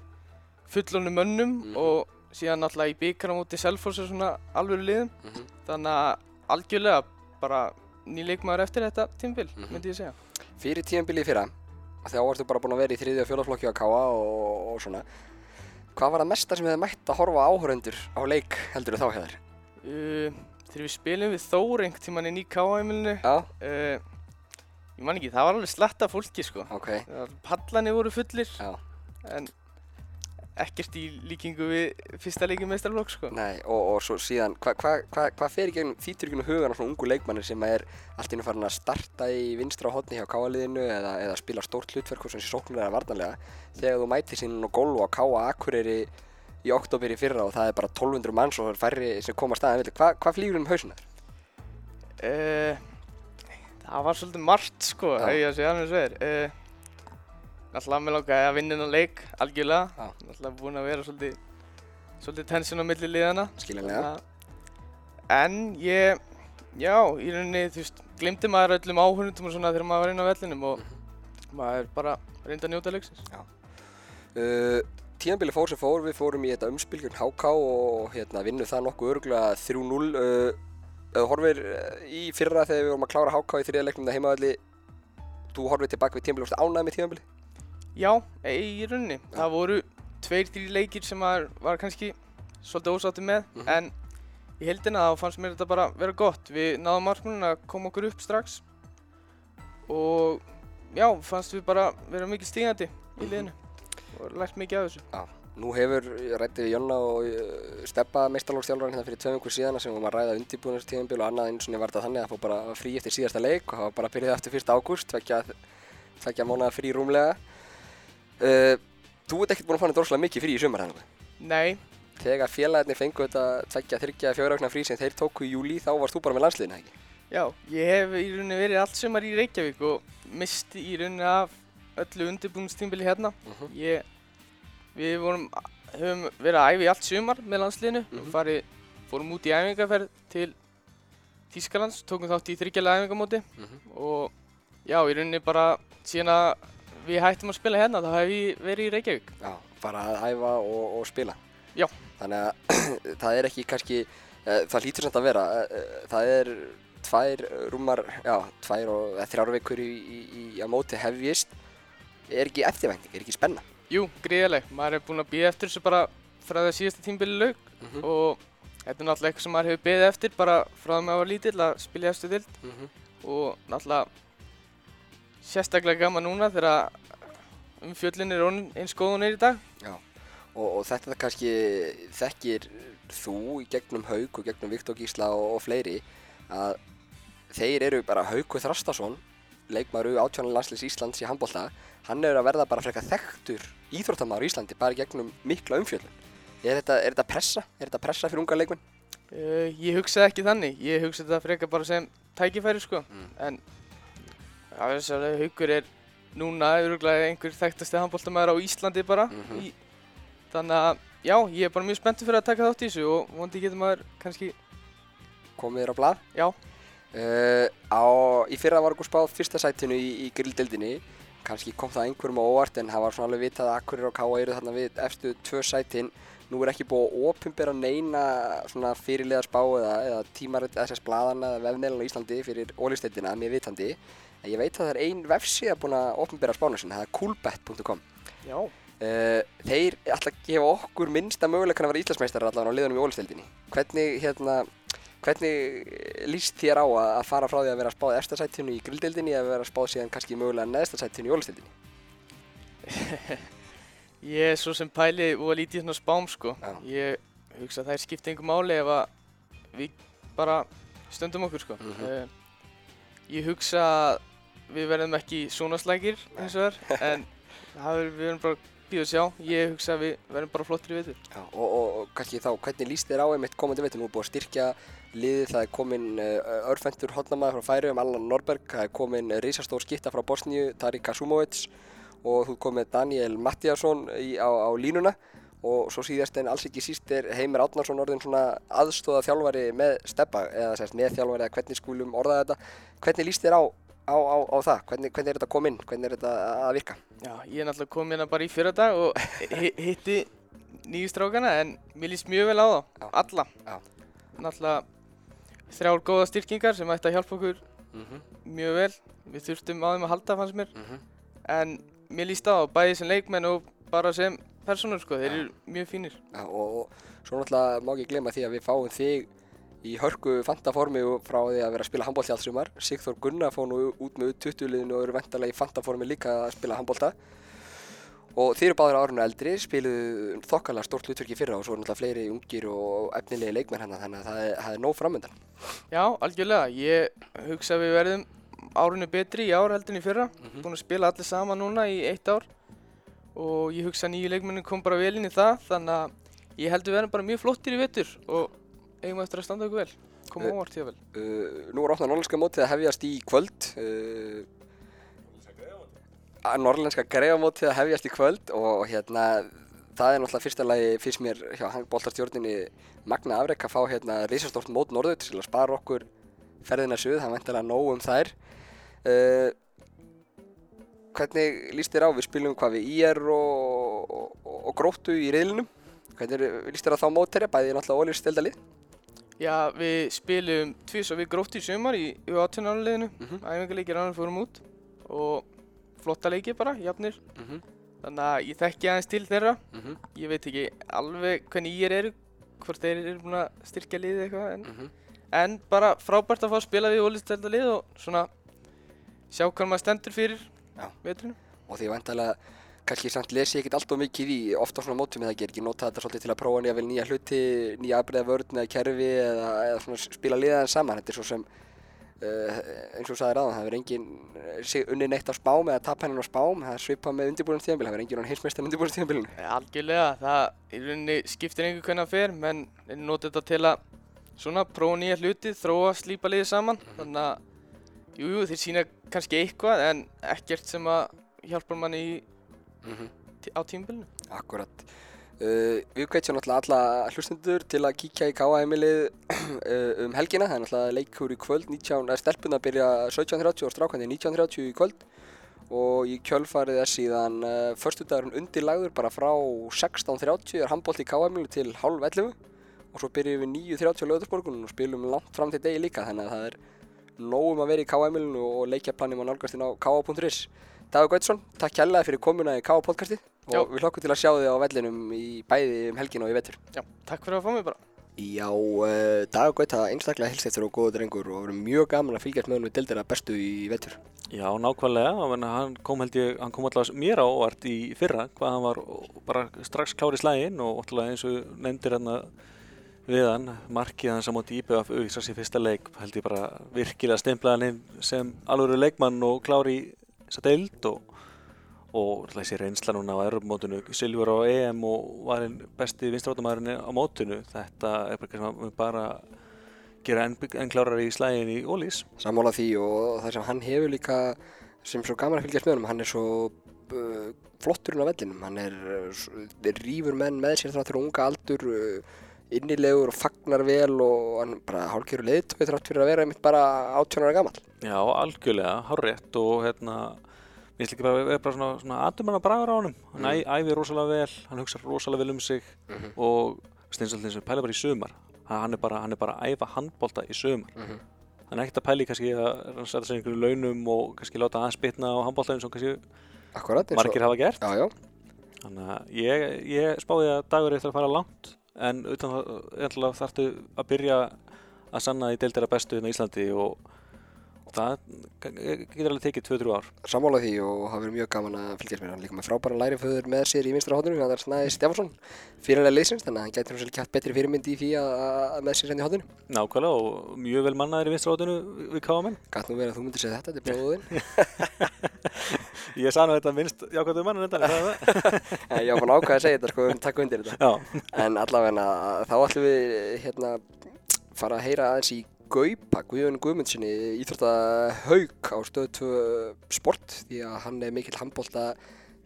fullónu mönnum Mhm. og síðan náttúrulega í byggar á móti Selfoss og svona alvöru liðum. Mm -hmm. Þannig að algjörlega bara ný leikmaður eftir þetta tímbil, Mhm. myndi ég segja. Fyrir tíðanbilið fyrra, þá varstu bara búin að vera í þriði og fjólaflokki á káa og, og svona. Hvað var það mesta sem hefði mætt að horfa á áhörundur á leik heldur þá hjá þér? Uh, þegar við spilum við Þór einhvern tímann inn í K.A.-heimilinu, Já, uh, ég man ekki, það var alveg sletta fólki sko. ok. Pallanir voru fullir, Já. en ekkert í líkingu við fyrsta leikin meistarflokk sko. Nei, og, og svo síðan, hvað hva, hva, hva fer í gegnum, gegnum hugan á svona ungu leikmannir sem er allt í nú farin að starta í vinstra hodni hjá káaliðinu eða, eða spila stórt hlutverk og svona sóknur eða varnarlega þegar þú mætir sín og gólf á káa Akureyri í oktober í fyrra og það er bara 1200 manns og það er færri sem koma að staðin Hvað hva flýgur um hausuna? Uh, það var svolítið margt sko, ef ég að segja alveg svo er. Uh, Náttúrulega mér langaði að vinna þennan leik, algjörlega. Já. Náttúrulega búinn að vera svolítið, svolítið tension á milli liðana. Skiljanlega. En ég, já, í rauninni, þú veist, glimti maður öllum áhörnundum og svona þegar maður var inn á vellinum og maður bara reyndi að njóta leiksins. Uh, Tíðanbili fór sem fór, við fórum í þetta umspil gegn HK og hérna vinnum það nokkuð örgulega 3-0 uh, þú horfir uh, í fyrra þegar við vorum að klára HK í þriða leiknum það heimaðalli Þú horfir tilbaka við tíðanbili, varstu ánægð með tíðanbili? Já, í rauninni. Það voru tveir, þrjir leikir sem maður var kannski svolítið ósáttur með, Mhm. en í heldina þá fannst mér þetta bara vera gott. Við náðum markmunum að koma okkur upp strax og já, fannst við bara vera mikið stígandi í Mhm. liðinu og lært mikið af þessu. Já, nú hefur rættið við Jonna og uh, Steppa meistarlókstjálfarinn hérna fyrir tveim ykkur síðan sem við varum að ræða undirbúinastíðanbíl og annað eins og var þetta þannig að það fór bara frí eftir síðasta leik og það var bara byrjaði eftir 1. ágúst, tvekja, tvekja mánuða frí rúmlega. Uh, þú ert ekkert búin að fá neitt rosalega mikið frí í sumar þannig. Nei, Þegar félagarnir fengu þetta tvekja, þryggja, fjóra aukna frí sem þeir tóku í júli þá varst þú bara með landsliðinu, ekki? Já, ég hef í rauninni verið allt sumar í Reykjavík og misti í rauninni af öllu undirbúinistímbili hérna. Mhm. Ég, við vorum, höfum verið að æfa í allt sumar með landsliðinu Mhm. og farið, fórum út í æfingarferð til Þýskalands, tókum þátt í þryggjalega æfingamóti Mhm. og já, í rauninni bara síðan að við hættum að spila hérna þá hef ég verið í Reykjavík. Já, bara að æfa og, og spila. Já. Þannig að það er ekki kannski, uh, það lítur samt að vera, uh, það er tvær rúmar, já, tvær og eða þrjár vikur í, í, í að móti hefjist. Er ekki eftirvænting, er ekki spenna? Jú, gríðileg. Maður er búinn að býða eftir þessu bara frá það síðasta tímbili lauk Mm og þetta er náttúrulega eitthvað sem maður hefur beðið eftir bara frá það maður var lítill að spila í eftir dild -hmm. og náttúrulega sérstaklega gaman núna þegar umfjöllin er eins góð og í dag. Og, og þetta er kannski þekkir þú í gegnum Haug og gegnum Viktor Gísla og, og fleiri að þeir eru bara Haugur Þrastason leikmaður átjónan landsleis Íslands í handbólta hann er að verða bara frekar þekktur íþróttamæður í Íslandi bara gegnum mikla umfjöllun er þetta, er þetta pressa? Er þetta pressa fyrir unga leikmenn? Uh, ég hugsaði ekki þannig, ég hugsaði þetta frekar bara sem tækifæri sko Mm. en það er þess að haugur er núna öruglega einhver þekktasti handbóltamæður á Íslandi bara Mhm. í, þannig að já, ég er bara mjög spenntur fyrir að taka þátt í þessu og vondi getur maður kannski, komið þér á blað? Já, Uh, á, í fyrra var okkur spáð fyrsta sætinu í, í grilldeldinni kannski kom það einhverjum á óvart en það var svona alveg vitað að Akkurir og Káa eru þarna við eftir tvö sætin. Nú er ekki búið að ofinbera neina svona fyrirliða spá eða, eða tímarit SS blaðana eða vefneilin á Íslandi fyrir ólisteytina, mér vitandi ég veit að það er ein vefsíða búin að ofinbera spána sinna, það er coolbet.com já, Uh, þeir ætla að gefa okkur minnsta möguleikann að vera Íslandsmeistar allavega á liðunum í ólisteildinni. Hvernig, hérna, hvernig líst þér á að, fara frá því að vera spáð efsta sættinu í grilldeildinni eða vera spáð síðan kannski mögulega neðsta sættinu í ólisteildinni? ég er svo sem pæli og að lítið svona spám sko Já. ég hugsa að það er skipt einhver máli ef að við bara stöndum okkur sko Mhm. uh, ég hugsa að við verðum ekki svona slækir eins og þar en er, við verðum bara býð og sjá ég hugsa að við verðum bara flottir í vetur Já, og, og, og kannski þá, hvernig líst þér á einmitt komandi veitur? Nú er búið að styrkja liðið, það er komin uh, örfendur hotnamaður frá Færiðum, Allan Norberg, það er komin uh, risastór skitta frá Bosníu, Tarik Asumovic og þú er komin Daniel Mattiasson í, á, á línuna og svo síðast en alls ekki síst er Heimir Átnarsson orðin svona aðstóða þjálfari með steppa eða sérst með þjálfari eða hvernig skulum orða þetta. Hvernig líst þér á, á, á, á það? Hvernig, hvernig er þetta koma inn? Hvernig er þetta að virka? já, ég er náttúrulega komið hérna bara í fyrra dag og hi- hitti nýju strákana en mér líst mjög vel á þá, Já. alla Já. náttúrulega þrjár góða styrkingar sem ætti að hjálpa okkur Mm -hmm. mjög vel við þurftum á þeim að halda fannst mér Mm en mér líst á það, bæði sem leikmenn og bara sem personur sko, þeir eru mjög fínir Já, og, og svo náttúrulega má ekki glemma því að við fáum þig í hörku fantaformi frá því að vera að spila handbólti allt sumar. Sigþór Gunnar fór nú út með 20 liðinu og eru vendarlega í fantaformi líka að spila handbólta. Og þeir eru báðir árinu eldri, spiluðu þokkalega stórt hlutverki fyrra og svo eru náttúrulega fleiri ungir og efnilegi leikmenn hérna þannig að það er, það er nóg framöndan. Já, algjörlega, ég hugsa að við verðum árinu betri í ár í fyrra Mhm. búin að spila allir saman núna í eitt ár og ég hugsa að nýju leikmennin kom bara vel inn í það þannig að ég held við verðum bara mjög flottir í vetur og eigum eftir að standa okkur vel koma Eh, óvart hjá vel Uh, nú er opnað norrlenska mótið að hefjast í kvöld. Uh, að norrlenska greifamótið að hefjast í kvöld og hérna það er náttúrulega fyrsta lagi fyrst mér hjá boltarstjórninni Magna Afrek að fá hérna risastórt mót norður til að spara okkur ferðina suð, það væntilega nóg um þær uh, Hvernig líst þér á? Við spilum hvað við IR og, og, og gróttu í reyðlinum Hvernig er- líst þér á þá mótherja, bæði náttúrulega ólýst stelda Já, við spilum tvís og við grótt í sumar í U18-áliðinu Mhm. æfingarleikir ánum fórum út og flotta leiki bara, jafnir mm -hmm. þannig að ég þekki aðeins til þeirra mm -hmm. ég veit ekki alveg hvernig ég eru hvort þeir eru búin að styrkja liðið eitthvað en, mhm. en bara frábært að fá að spila við ólistælda lið og svona sjá hvað maður stendur fyrir Já. veturinn og því vantarlega kannski samt lesi ég ekkert alltof mikið í ofta svona mótum eða ekki nota þetta svolítið til að prófa nýja vel nýja hluti, nýja afbreyða vörn eða kerfi eða, eða svona spila liðaðan saman. Þetta er svo sem uh, eins og þú sagðir aðan, það verður engin eh, unni neitt á spám eða tap hennin á spám það svipað með undirbúinum tíðanbíl, það verður engin heimsmeistar undirbúinum tíðanbílinu algjörlega, það í rauninni skiptir einhver hvernig það fer menn nota þetta til að svona prófa nýja hluti, þróa, slípa liðið saman. Þannig að, jú, jú, þeir sína kannski eitthvað en ekkert sem að hjálpar manni í, Mhm. tí- á tímabilinu. Akkurat. Uh, við náttúrulega alla hlustundur til að kíkja í K.A.M.lið uh, um helgina. Það er náttúrulega leikur í kvöld, 19, er stelpuna byrja 17.30 og strákandi 19.30 í kvöld. Og í kjölfarið er síðan uh, förstudagurinn undirlagður bara frá 16.30 er handbólt í K.A.M.lið til halv 11. Og svo byrjum við 9.30 á löðursborgunum og spilum langt fram til degi líka. Þannig að það er nógum að vera í K.A.M.lið og leikjaplanum að nálgast inn á K.A.is. Dagur Gautsson, takk kærlega fyrir komuna í K.A. podcastið Já. og við hlokkum til að sjá þig á vellinum í bæði um helgin og í vetur. Já, takk fyrir að fá mig bara. Já, uh, Dagur Gauta einstaklega hilsættur og góður drengur og verður mjög gaman að fylgjast með honum í deildina bestu í vetur. Já, nákvæmlega, hann kom held ég, hann kom alltaf mér á óvart í fyrra, hvað hann var bara strax klár í slægin og alltaf eins og nefndir hann við hann, markið hans á móti IPF í strax í fyrsta leik, held ég bara virkilega stemplaði hann sem alvöru leikmann og klár í þessa deild og, og þessi reynsla núna á Europamótinu, Silfur á EM og var einn besti vinstrátumæðurinn á mótinu, þetta er bara, bara gera enn, enn klárar í slægin í Ólís. Sammála því og það sem hann hefur líka sem svo gaman að fylgjast með honum, hann er svo uh, flotturinn á vellinum, hann er, uh, rífur menn með sér þráttur unga aldur, uh, innilegur og fagnar vel og hann bara hálfgerur leiðtói þrátt fyrir að vera einmitt bara 18 ára gamall. Já, algjörlega, hárétt og hérna, mér finnst ekki bara vera bara svona, svona aðdumanna bragur á honum. Hann mm. æfir rosalega vel, hann hugsa rosalega vel um sig Mhm. og steinsallin sem pæla bara í sumar. Hann er bara, hann er bara að æfa handbolta í sumar. Mhm. Hann er ekkert að pæla í kannski að hann setja sig einhverju launum og kannski láta aðeins bitna á handbolta eins og kannski Akkurat, eins og... margir hafa gert. Já, já. Þannig að ég, ég spáði að dagur eftir að fara langt en utan það ætla, þarftu að byrja að sanna í deildera bestu hérna í Íslandi og það getur alveg tekið 2-3 ár. Sammála því og það verður mjög gaman að fylgjast með hann. Líka með frábæran læriföður með sér í vinstra hóttunum hann er Snæði Stefánsson, fyrirlega liðsins þannig að hann gæti náttúrulega kætt betri fyrirmynd í því að, með sér henni í hóttunum Nákvæmlega og mjög vel mannaðir í vinstráðinu við KMN. Gæt nú verið að þú myndir segja þetta, þetta er bróðin Ég sagði nú þetta minnst jákvæmdu mann ég var búin að segja þetta sko, við erum takk undir þetta. Já, En allavega þá ætlum við hérna fara að heyra aðeins í Gaupa, Guðjón Guðmundssoni íþróttahaug á stöð 2 sport því að hann er mikill handbólta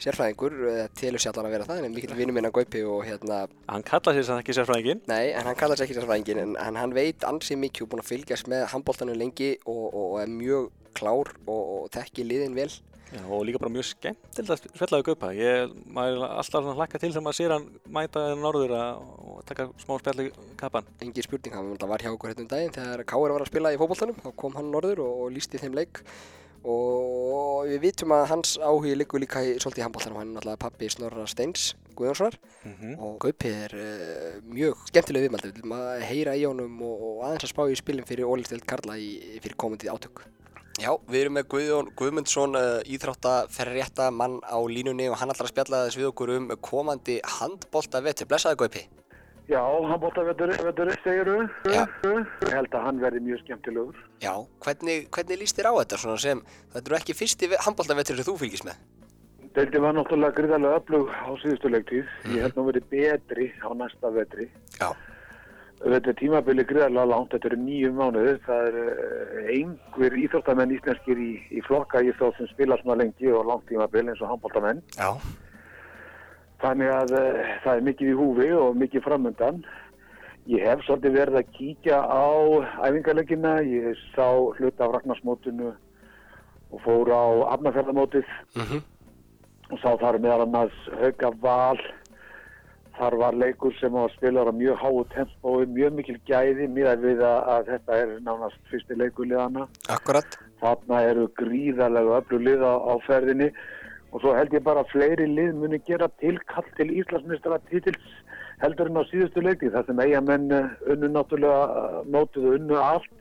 sérfræðingur, eða telur sér allan að vera það, en er mikill vinur minn að Gaupi og hérna hann kallaði sér samt ekki sérfræðingin. Nei, en hann kallar sér ekki sérfræðingin en, en hann veit ansið mikið og búinn að fylgjast með handbóltanum lengi og, og, og er mjög klár og, og þekki liðin vel Já, og líka bara mjög skemmtilegt að svellaðu gaupa. Ég, er alltaf hlakka til þegar maður sér hann mæta þennan norður og taka smá spjalli kappan. Engi spurning, hann var hjá okkur hérna um daginn þegar Káur var að spila í fótboltanum þá kom hann norður og, og lísti þeim leik og við vitum að hans áhugi liggur líka í, svolítið í handbóltanum hann er náttúrulega pappi Snorra Steins Guðjónssonar Mm -hmm. og Gaupi er uh, mjög skemmtileg viðmaldi, við viljum að heyra í honum og, og aðeins að spá í spilin fyrir Ólistild Karla í, fyrir komandi átök. Já, við erum með Guðjón Guðmundsson, uh, íþróttaferrétta mann á línunni og hann ætlar að spjalla þess við okkur um komandi handbolta vetur. Blessaði Gaupi. Já, handbóltavetur segir? Já. Ég held að hann verði mjög skemmtilegur. Já, hvernig, hvernig líst þér á þetta svona sem, þetta eru ekki fyrsti handbolta vetur sem þú fylgist með? Deildi var náttúrulega gríðarlega öflug á síðustu leiktíð. Ég held nú verið betri á næsta vetri. Já. Þetta tímabili gríðarlega langt, þetta eru nýju mánuði. Það er uh, einhver íþróttamenn íslenskir í, í flokka íþrótt sem spila svona lengi og langt tímabil eins og handbóltamenn. Já. Þannig að uh, það er mikið í húfi og mikið framöndan. Ég hef svolítið verið að kíkja á æfingarleikina. Ég sá hluta af Ragnarsmótinu og fór á Afnafjörðamótið Mm og sá þar meðal annars Hauka Val. Þar var leikur sem var spilar á mjög háu tempói, mjög mikil gæði miðað við að, að þetta er nánast fyrsti leikurliðana. Akkurat. Þarna eru gríðarlega öflug lið á, á ferðinni og svo held ég bara að fleiri lið muni gera tilkall til Íslandsmeistara titils heldur en á síðustu leikti þar sem eigamenn eh, unnu náttúrulega eh, mótið og unnu allt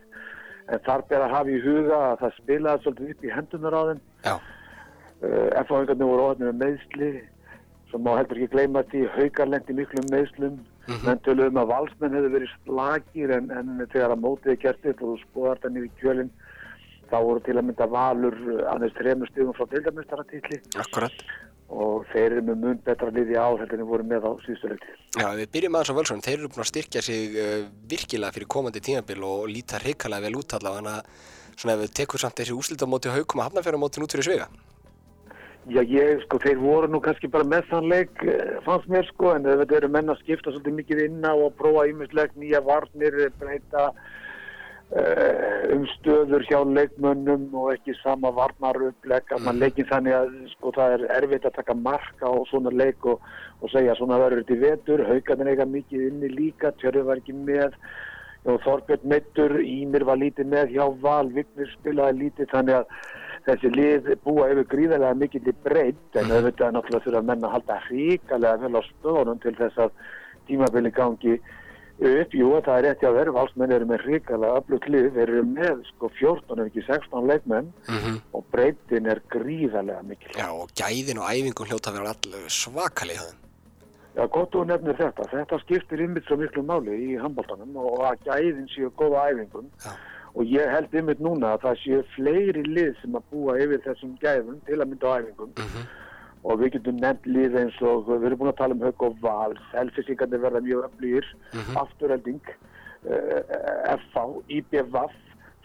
en þar ber að hafa í huga að það spilaði svolítið upp í hendunar á þeim Já. uh, F-áhengarnir voru óhætnir með meðsli svo má heldur ekki gleyma því haugarlendi miklum meðslum Mhm. menn töluðum að valsmenn hefur verið slagir en, en þegar að mótið er gert upp og þú skoðar niður í kjölinn þá voru til að mynda valur uh, aðeins þremur stigum frá deildamestaratitli Akkurat. og þeir eru með mun betra liði ár heldur en þeir voru með á síðustu leikti. Já, við byrjum aðeins á Völsson, þeir eru búin að styrkja sig uh, virkilega fyrir komandi tímabil og líta reikalega vel út allavega þannig að svona ef við tekum samt þessi úslitamóti haukum að hafnafjörðamóti út fyrir svega. Já, ég, sko, þeir voru nú kannski bara með þann leik, eh, fannst mér, sko, en þetta eru menn að skipta svolítið mikið inn á og prófa ímislegt nýja varnir, breyta uh, um stöður hjá leikmönnum og ekki sama varnar upplegg, að mann leikin þannig að, sko, það er erfitt að taka marka á svona leik og, og segja svona verður þetta í vetur, haugarnir eiga mikið inni líka, tjörðu var ekki með, Já, Þorbjörn Meittur, Ímir var lítið með hjá Val, Vignir spilaði lítið þannig að þessi lið búa yfir gríðarlega mikill í breytt en auðvitað náttúrulega þurfa menn að halda hríkalega vel á stöðunum til þess að tímabili gangi upp. Jú, það er rétt hjá þeir, valsmenn eru með hríkalega öflugt lið, þeir eru með sko 14 ef ekki 16 leikmenn Mm og breyttin er gríðarlega mikil. Já, og gæðin og æfingum hljóta að vera all svakalega það. Já, gott og nefnir þetta. Þetta skiptir ymmit svo miklu máli í handbóltanum og að gæðin séu góða æfingum. Já. Og ég held ymmit núna að það séu fleiri lið sem að búa yfir þessum gæðum til að mynda á æfingum. Mm Og við getum nefnt lið eins og við erum búin að tala um Hauk og Val, Selfisíkandi verða mjög öflýr, Mhm. Afturhelding, uh, FH, IBVF.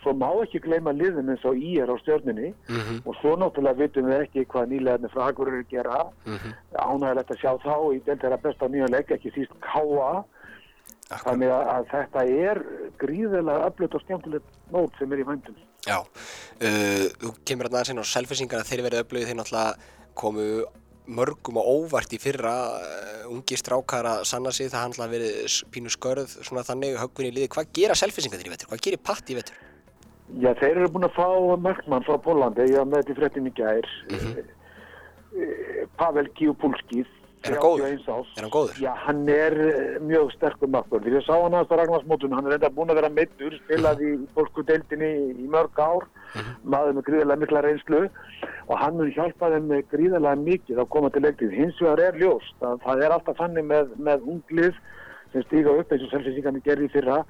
Svo má ekki gleyma liðum eins og IR á stjörninni -hmm. og svo náttúrulega vitum við ekki hvað nýlegaðni frá Akureyri gera Mhm. ánægilegt að sjá þá í delt þeirra besta nýja leik, ekki síst K.A. Þannig að, að þetta er gríðilega öflut og skemmtilegt mót sem er í vændum. Já, uh, þú kemur hérna aðeins inn á selfisingarna þeir verið öflugið þeir náttúrulega komu mörgum og óvart í fyrra uh, ungi strákar að sanna sig það handla verið s- pínu skörð svona þannig höggvin í liði, hvað gera selfisingarnir í vetur? Hvað gerir Patti í vetur? Já, þeir eru búin að fá markmann frá Pólandi, ég var með þetta í fréttin í gær. Mhm. Eh, Pavel Kiupulskið. Er hann góður? 31 árs. Er hann góður? Já, hann er eh, mjög sterkur markmann. Því ég sá hann á Ragnarsmótun, hann er enda búin að vera meittur, spilaði í pólsku deildinni í mörg ár, Mhm. maður með gríðarlega mikla reynslu og hann mun hjálpa þeim með gríðarlega mikið að koma til leiktið. Hins vegar er ljóst að það er alltaf þannig með, með unglið sem stíga upp eins og selfinsíkarnir gerði í fyrra.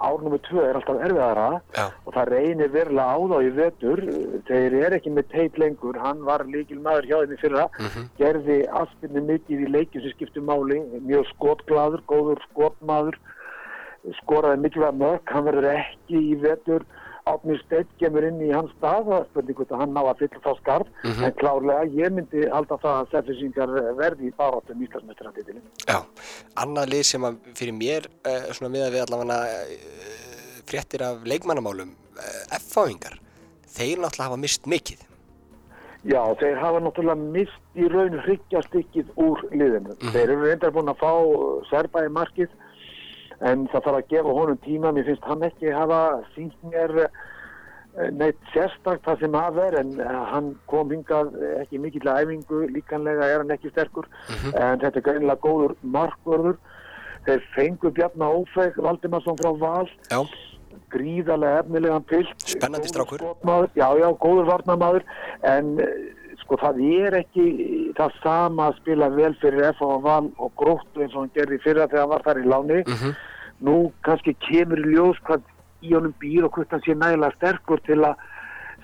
Ár nummer tvö er alltaf erfiðara Já, og það reynir verulega á þá í vetur. Þeir eru ekki með teit lengur. Hann var líkil maður hjá þeim í fyrra. Mhm. gerði aðspilni mikið í leikjum sem skiptu máli, mjög skotglaður góður skotmaður. Skoraði mikilvæg mörg, hann verður ekki í vetur Átni Steinn kemur inn í hans stað og spurning hvort að hann ná að fylla þá skarf Mhm. en klárlega ég myndi halda það að selfisingar verði í baráttum Íslandsmeistaranditili. já. Annað lið sem að fyrir mér uh, svona miða við allavega uh, fréttir af leikmannamálum uh, F-fáingar, þeir náttúrulega hafa mist mikið. Já, þeir hafa náttúrulega mist í raun hryggjastykkið úr liðinu. Mhm. Þeir eru reyndar búin að fá Serba í markið en það þarf að gefa honum tíma. Mér finnst hann ekki hafa sínt mér eh, neitt sérstakt það sem hafa er. En eh, hann kom hingað ekki mikill að æfingu, líkanlega er hann ekki sterkur. En þetta er greinilega góður markvörður. Þeir fengu Bjarnar Ófeg, Valdimarsson frá Val. Já, gríðarlega efnilegan pilt Spennandi strákur. já, já, góður varnamaður en eh, sko það er ekki það sama að spila vel fyrir F og Val og gróttu eins og hann gerði í fyrra þegar hann var þar í láni Mhm. nú kannski kemur í ljós hvað í honum býr og hvort hann sé nægilega sterkur til að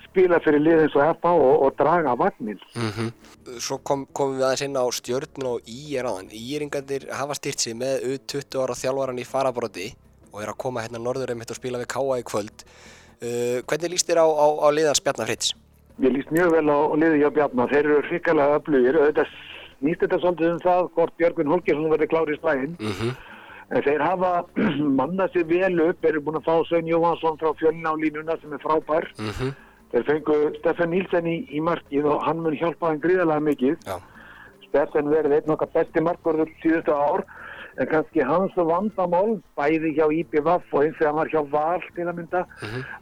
spila fyrir lið eins og F og, og draga vagnin Mm Svo kom, komum við aðeins inn á stjörnun og ír áðan. Íringandir hafa styrt sig með U20 ára þjálfaran í farabroti og er að koma hérna norður einmitt og spila við Káa í kvöld. Uh, hvernig líst þér á, á, á liðans Bjarnar Fritz? Ég líst mjög vel á, liði hjá Bjarnar, þeir eru hrikalega öflugir auðvitað snýst þetta svolítið um það hvort Björgun Holgersson verði klári í slæginn Mm -hmm. Þeir hafa mannað sér vel upp, eru búin að fá Svein Jóhansson frá fjölina á línuna sem er frábær. Mm Þeir fengu Stefan Nílsen í, í markið og hann mun hjálpa hann gríðarlega mikið. Já. Stefan verið einn okkar besti markvörður síðustu ár, en kannski hans vandamál, bæði hjá IPVF og eins og hann var hjá Val til að mynda,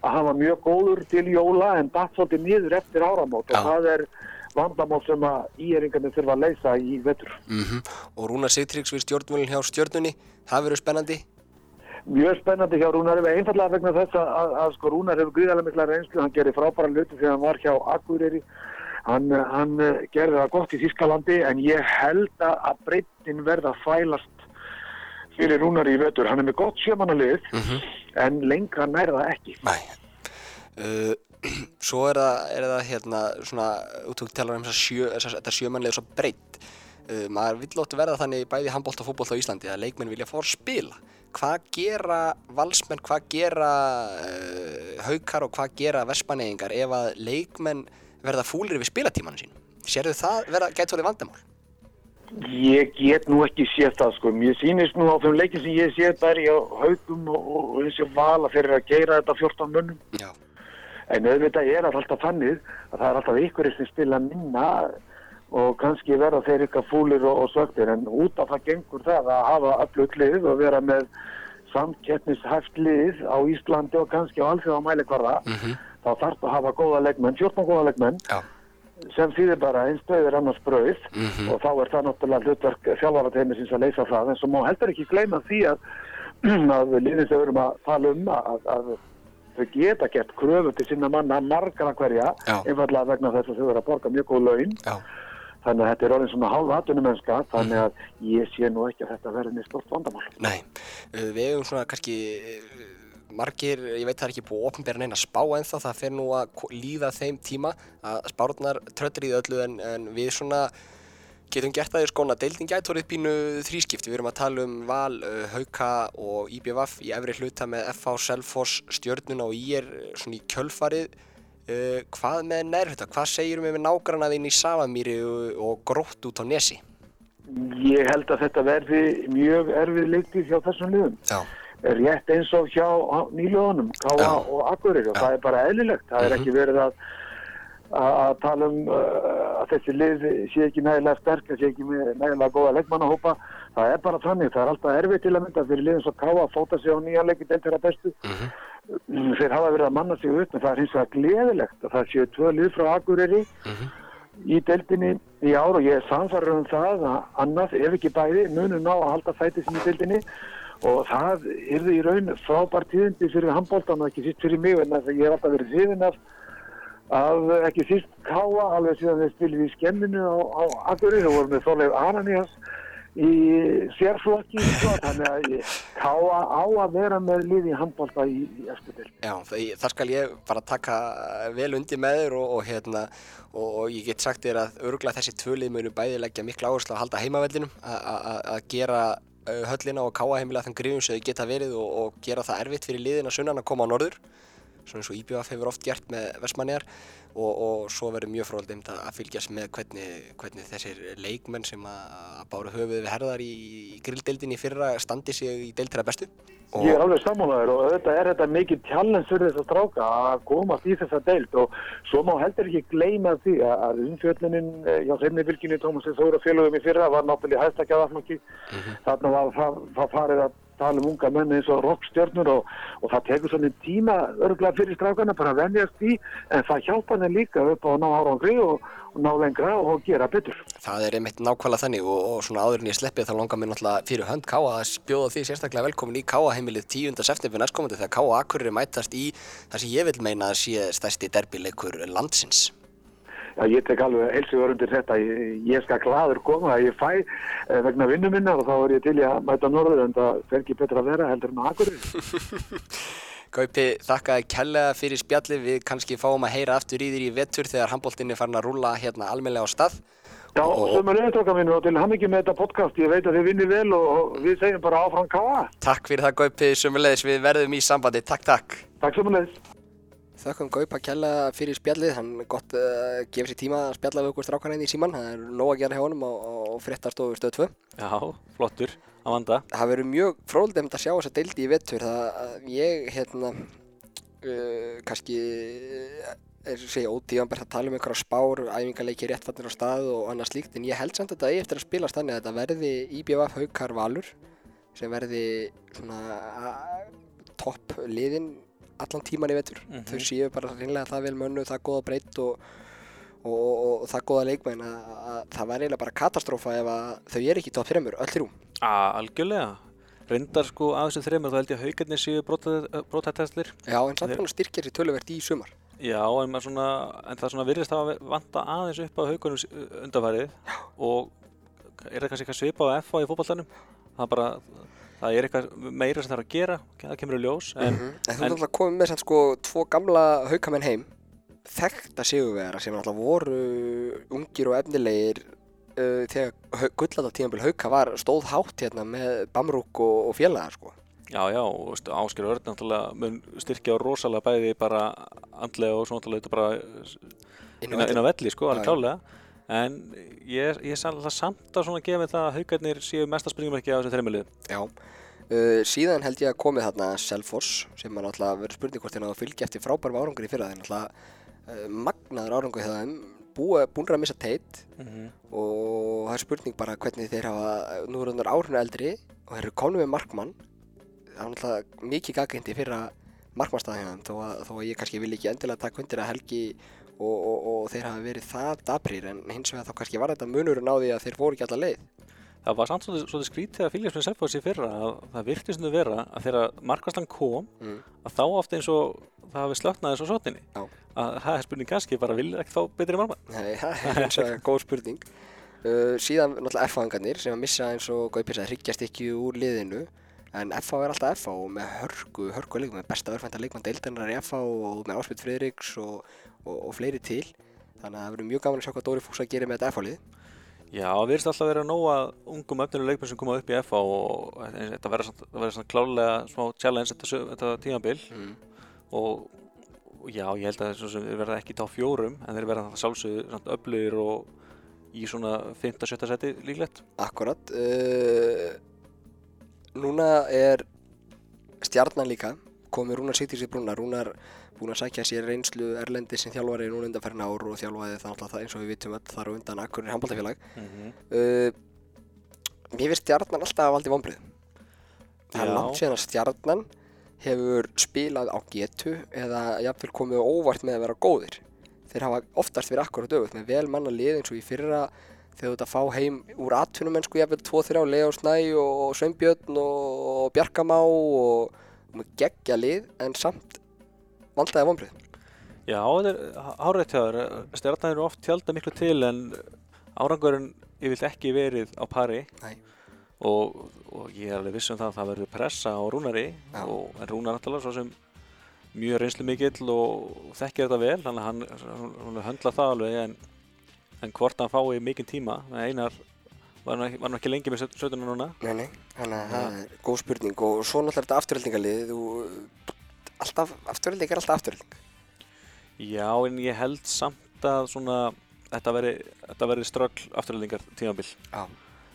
að hann var mjög góður til jóla en datt svolítið niður eftir áramót Já. og það er vandamál sem að íeringarnir þurfa að leysa í vetur. Mm Og Rúnar Sigtryggs við stjórnvölin hjá stjörnunni, það verður spennandi. Mjög spennandi hjá Rúnari, einfallega vegna þess að, að, að sko Rúnar hefur gríðarlega mikla reynslu, hann gerir frábæra hluti þegar hann var hjá Akureyri, hann, eh, hann eh, gerði það gott í Þískalandi en ég held að að breytin verða að fælast fyrir Rúnari í vetur, hann er með gott sjömanalið Mm en lengra nær það ekki. Næ. Uh, svo er það, er það hérna svona, út og talar um þetta sjömanlega svo breytt uh, maður vill ótt verða þannig bæði handbólt og fótbólt á Íslandi að leikmenn vilja að spila hvað gera valsmenn, hvað gera uh, haukar og hvað gera verspaneyingar ef að leikmenn verða fúlir við spilatímanu sín sérðu það verða gæti orðið vandamál? Ég get nú ekki séð það sko, mér sýnist nú á þeim leikin sem ég séð bæri á haugum og, og, og vala fyrir að geira þetta 14 munnum. Já, En auðvitað er það alltaf þannig að það er alltaf ykkur sem spila minna og kannski verða þeir ykkar fúlir og, og söktir en út af það gengur það að hafa öllu lið og vera með samkeppnishæft lið á Íslandi og kannski á alþjóða mælikvarða Mhm. þá þarf að hafa góða leikmenn, 14 góða leikmenn. Já, sem þýðir bara eins döður annars brauð Mhm. og þá er það náttúrulega hlutverk þjálfarateimisins að leysa það en svo má heldur ekki gleyma því að, að liðin sem við erum að tala um að, að þau geta gert kröfu til sinna manna margra hverja Já. einfallega vegna þess að þau eru að borga mjög góð laun já, þannig að þetta er orðin svona hálfa atvinnumennska þannig að ég sé nú ekki að þetta verði neitt stort vandamál. nei við hefum svona kannski margir, ég veit það er ekki búið að opnbera neina spá ennþá, það fer nú að líða þeim tíma að spárnar tröllir í öllu en, en við svona getum gert það í skóna. Deildin gæti orðið pínu þrískipti, við erum að tala um Val, uh, Hauka og IBVF í efri hluta með FH, Selfoss, Stjörnuna og IR svona í kjölfarið. Uh, hvað með nærhutta, hvað segirum við með nágrannaðinn í Savamýri og grótt út á Nesi? Ég held að þetta verði mjög erfið leiktið hjá þessum liðum. Já, rétt eins og hjá nýljóðunum, Káa Já. og Akureyri og það er bara eðlilegt, það er Mhm. ekki verið að að að tala um uh, að þessi lið sé ekki nægilega sterk, að sé ekki nægilega góða leikmannahópa, það er bara þannig, það er alltaf erfið til að mynda fyrir liðin svo Káa að fóta sig á nýjan leiki til þeirra bestu, mhm, Mm, þeir hafa verið að manna sig upp, en það er hins vegar gleðilegt að það séu tvö lið frá Akureyri mhm, í deildinni í ár og ég er samfarið um það að annað, ef ekki bæði, munum ná að halda fæti sinni í deildinni og það yrði í raun frábær tíðindi fyrir handbóltan og ekki síst fyrir mig en ég hef alltaf verið hrifin af að ekki síst káa alveg síðan þeir spilið í skemminu á, á Akureyri og voru með Þorleif Ananías í sérflokki sko, þannig að káa á að vera með lið í handbólta í, í eftir. Já, það skal ég bara taka vel undir með þér og, og, hérna, og, og ég get sagt þér að örgulega þessi tvölið munu bæði leggja mikla áherslu að halda heimavellinum, að- gera höllina og káa heimilega þann grifum sem þau geta verið og, og gera það erfitt fyrir liðina sunnan að koma á norður, svona eins og IBF hefur oft gert með Vestmanniðar og, og svo verður mjög fróðaldeimt að að fylgjast með hvernig, hvernig þessir leikmenn sem að, að báru höfuð við herðar í, í grilldeildinni í fyrra standi sig í deildra bestu. Og, Ég er alveg sammálaður og auðvitað er þetta mikið challenge fyrir þess að stráka að komast í þessa deild og svo má heldur ekki gleyma því að að umfjöllunin eh, hjá þeimni fylginni Tómas Þóra félögum í fyrra var náttúrulega hæstakja vafnokki þarna var það farið að tala um unga menn eins og rockstjörnur og, og það tekur svona tíma örgulega fyrir strákana bara að venjast í en það hjálpa henni líka upp á að ná árangri og, og ná lengra og gera betur. Það er einmitt nákvæmlega þannig og, og svona áður en ég sleppi þá langar mér náttúrulega fyrir hönd Káa að bjóða því sérstaklega velkomin í Káa heimilið 10. september næstkomandi þegar Káa Akureyri mætast í það sem ég vil meina að sé stærsti derbileikur landsins. Já, ég tek alveg heilsugur undir þetta. Ég, ég skal gladur koma að ég fæ eh, vegna vinnu minna og þá er ég til í að mæta norður en það fer ekki betra að vera heldur en að Akureyri. Gaupi, þakkaði kærlega fyrir spjallið, við kannski fáum að heyra aftur í þér í vetur þegar handbóltinni er farin að rúlla hérna almennilega á stað. Já, sem er auðvitað minn og til hann ekki með þetta podcast. Ég veit að þið vinnir vel og, við segjum bara áfram káa. Takk fyrir það Gaupi, sumulegis við verðum í sambandi, takk takk. Takk sem að Þakkum Gaupa kærlega fyrir spjallið, hann er gott uh, gefa sér tíma að spjalla við okkur strákana inn í síman, það er nóg að gera hjá honum á, á fréttastofu stöð 2. Já, flottur, að vanda. það verður mjög fróðlegt að sjá þessa deildi í vettur það að ég hérna uh, kannski er segja ótíðanbært að tala um einhverja spár æfingarleiki réttfatnir á stað og annað slíkt en ég held samt að þetta eigi eftir að spilast þannig að þetta verði IBF Haukar Valur sem verði svona topp liðin allan tíman í vettur Mhm. þau séu bara reynilega það vel mönnu það góða breytt og, og, og, og það góða leikmenn að, að það væri eiginlega bara katastrófa ef þau er ekki í topp þreymur, öll þrjú A, algjörlega. Reyndar sko af þessu þreymur þá held ég að haugarnir séu brotatestlir. Já, en samt að styrkja sér töluvert í sumar. Já, en, svona, en það svona virðist að vanta aðeins upp á haugunum undanfærið og er það kannski eitthvað svipað á FA í fótballtanum. Það bara, það er eitthvað meira sem það er að gera, það kemur í ljós. En En þú en- ert alltaf komið með sko tvo gamla haukamenn heim þekkta sigurvegara sem alltaf voru ungir og efnilegir uh, þegar gullata tímanbíl hauka var stóð hátt hérna með Bamrúk og, og félagar sko. Já, já, og Ásker Örn náttúrulega mun styrkja rosalega bæði bara andlega og svo náttúrulega bara Inn á velli sko, alveg klálega en ég, ég er samt að gefa það að haugarnir séu mesta spurningamarki á þessu þreymilið Já, uh, síðan held ég að komið þarna Selfoss sem er náttúrulega verið spurning hvort þeir náðu að fylgja eftir frábærum árangur í fyrra. Þeir náttúrulega uh, magnaður árangur hjá þeim. Búinir að missa teit og það er spurning bara hvernig þeir hafa nú eru þannig árinu eldri og þeir eru komnið með markmann. Það er náttúrulega mikið gaggindi fyrra markmannstæði hjá þeim þó að, þó að ég kannski vil ekki endilega taka undir að Helgi og, og, og þeir hafa verið það dabrir en hins vegar þá kannski var þetta munurinn á því að þeir fóru ekki alla leið Það var samt svolítið, skrítið að fylgjast með Selfoss í fyrra að það virtist nú vera að þegar markværslan kom mm. að þá oft eins og það hafi slöknað þessu sótinni Já. að það er spurning kannski bara vil ekki fá betri markmann Nei, það er eins og góð spurning. Uh, síðan náttúrulega F-fangarnir sem að missa eins og Gaupi sagði hryggjast ekki úr liðinu en FH er alltaf FH og með hörgu, hörgu leikmann, með besta örfænta leikmann deildarinnar í FH og með Áspjöld Friðriks og, og, og fleiri til. Þannig að það verður mjög gaman að sjá hvað Dóri Fúsa gerir með þetta FH-lið. Já, það virðist alltaf vera nóg að ungum öfnilegu leikmenn sem koma upp í FA og þetta verður svona klálega smá challenge þetta, þetta tímabil Mm. og, og já, ég held að þeir verða ekki í top fjórum en þeir verða það sjálfsögðu samt öflugir og í svona 5-7 seti líklegt. Akkurat. Uh, núna er stjarnan líka, komið Rúnar Sigtís í brúna. Rúnar búinn að sækja sér reynslu Erlendi sem þjálfari núna undanferðin ár og þjálfaði það alltaf það eins og við vitum öll þar á undan Akkurir handbóltafélag. Mm -hmm. Uh, mér finnst stjarnan alltaf valdi vonbrið. Það er langt síðan að stjarnan hefur spilað á getu eða jafnvel komið óvart með að vera góðir. Þeir hafa oftast verið akkurat öfugt með vel manna lið eins og í fyrra þegar þú ert að fá heim úr atvinnumennsku jafnvel 2-3 Leo Snæ og Sveinbjörn og Bjarkamá og, með geggja lið en samt valdaði vonbrið. Já, þetta er hárætt hjá þér. Stjarnan eru oft tjálta miklu til en árangurinn yfirlt ekki verið á pari og, og ég er alveg viss um það að það verður pressa á Rúnari Já. og, en Rúnar náttúrulega svo sem mjög reynslu mikill og þekkir þetta vel þannig að hann, hann höndla það alveg en, en hvort hann fái mikinn tíma? En einar var nú ekki, ekki lengi með 17 núna? Nei, nei, þannig að það er góð spurning. Og svo náttúrulega þetta afturhaldingalið alltaf, afturhalding er alltaf afturhalding Já, en ég held samt að svona þetta veri, þetta veri ströggl afturhaldingar tímabil. Já.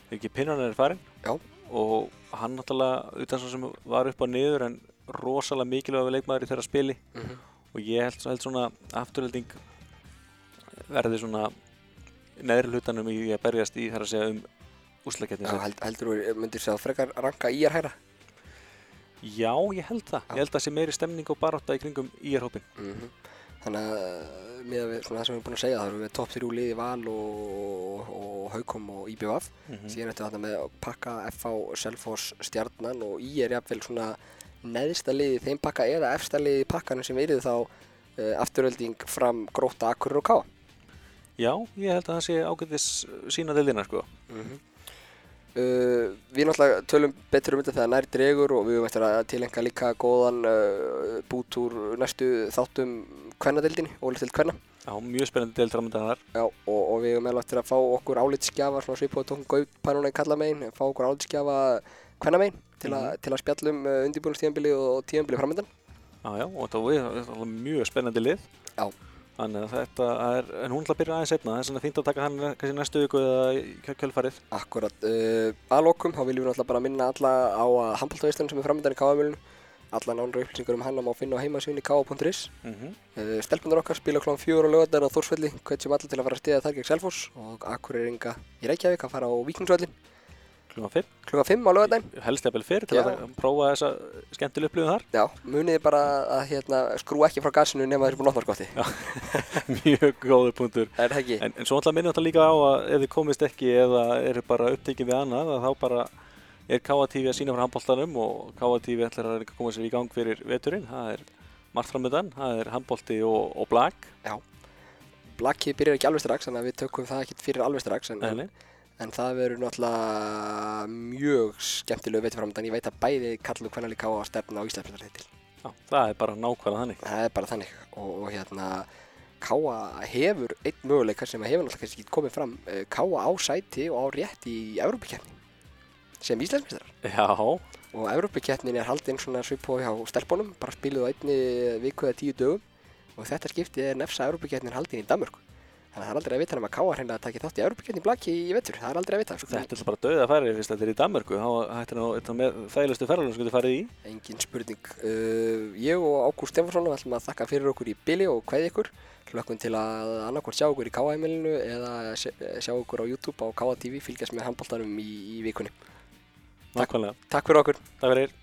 Þegar ekki pinnan er farin Já. og hann náttúrulega utan svo sem var upp á niður en rosalega mikilvæg leikmaður í þeirra spili. Mm -hmm. og ég held, held svona afturhalding verði svona neðri hlutanum í að berjast í þar að segja um úslaketni Já, held, heldur þú myndir sér að frekar ranka í er hæra Já, ég held það. Já. Ég held að það sé meiri stemning og barátta í kringum IR-hópin. mm Þannig að uh, með að við, svona það sem við erum búin að segja þá erum við topp 3 liði Val og, og, og IBVF Mm síðan eftir þarna með að pakka FH, Selfoss, Stjarnan og í er jafnvel svona neðsta liði í þeim pakka eða efsta liði í pakkanum sem verið þá uh, afturölding fram gróta Akurur og Káa Já, ég held að það sé ágætis sína deildina, sko. mm Uh, við náttúrulega tölum betur um þetta þegar nær dregur og við eftir að tilenga líka góðan uh, bút úr næstu þáttum kvennadeildinni, ólið til kvenna Já, mjög spennandi deild framöndan þar. Já, og, og við höfum eftir að fá okkur álitsgjafa svona svipað tókum gaupa núna í kalla megin fá okkur álitsgjafa kvenna megin til, að Mhm. til að spjallum undirbúinustíðanbili og tíðanbili framöndan Já, já, og þetta var mjög spennandi lið. Já. Þannig að þetta er, en hún ætla að byrja aðeins setna, það er fínt að taka hann kannski næstu viku eða í kjö- kjölfarið. Akkurat, uh, að lokum þá viljum við náttúrulega bara minna alla á að handbóltavistunum sem er framöndan í Káamölinu alla nánra upplýsingar um hann má finna á heimasíðunni káa.is Mm -hmm. Uh, Stelpunar okkar spila klón fjóru á lögadaginn á Þórsvelli, hvetjum allir til að fara að stiða þar gegn Selfoss og Akureyringa í Reykjavík að fara á Víkingsvöllin Klúma 5. klukkan 5 á lögadaginn. Helst eða vel fyrir til Já. að prófa þessa skemmtileg upplifun þar. Já, muniði bara að hérna, skrú ekki frá gasinu nema þeir búin að opna skotti. mjög góður punktur. Er það ekki? En, en svo ætla að minna þetta líka á að ef þið komist ekki eða eru bara upptekið við annað að þá bara er KTV að sína frá handbóltanum og KTV ætlar að koma sér í gang fyrir veturinn. Það er margt framöndan, það er handbólti og, og blag. Blackið byrjar ekki alveg strax, þannig að við tökum það ekki fyrir alveg strax. En. En það verður náttúrulega mjög skemmtilegu veitur framöndan. Ég veit að bæði kallu hvernig líka á að stefna á Íslandsmyndarleitil. Já, það er bara nákvæmlega þannig. Það er bara þannig. Og, og hérna, Káa hefur einn möguleika sem hefur náttúrulega kannski ekki komið fram. Uh, Káa á sæti og á rétt í Evrópikeppni sem Íslandsmeistarar. Já, Og Evrópikeppnin er haldinn svona svipo hjá stelpunum, bara spiluð á einni viku eða tíu dögum og þetta skiptið er nefsa Evrópikeppnin haldinn í Danmörku. Að það er aldrei að vita nema Káa hreinlega að taka þátt í Evrópikeppni blaki í vetur, það er aldrei að vita. Sko. þetta er bara dauða færi fyrst þetta er í Danmörku, nú þetta með þægilegustu ferðalum sem getur farið í. Engin spurning. Uh, ég og Ágúst Stefansson ætlum að þakka fyrir okkur í bili og hvaði ykkur. Hlökkum til að annarkvort sjá okkur í Káa-heimilinu eða sjá okkur á YouTube á Káa TV, fylgjast með handbóltanum í, í vikunni. Nákvæmlega. Takk fyrir okkur. Takk fyrir.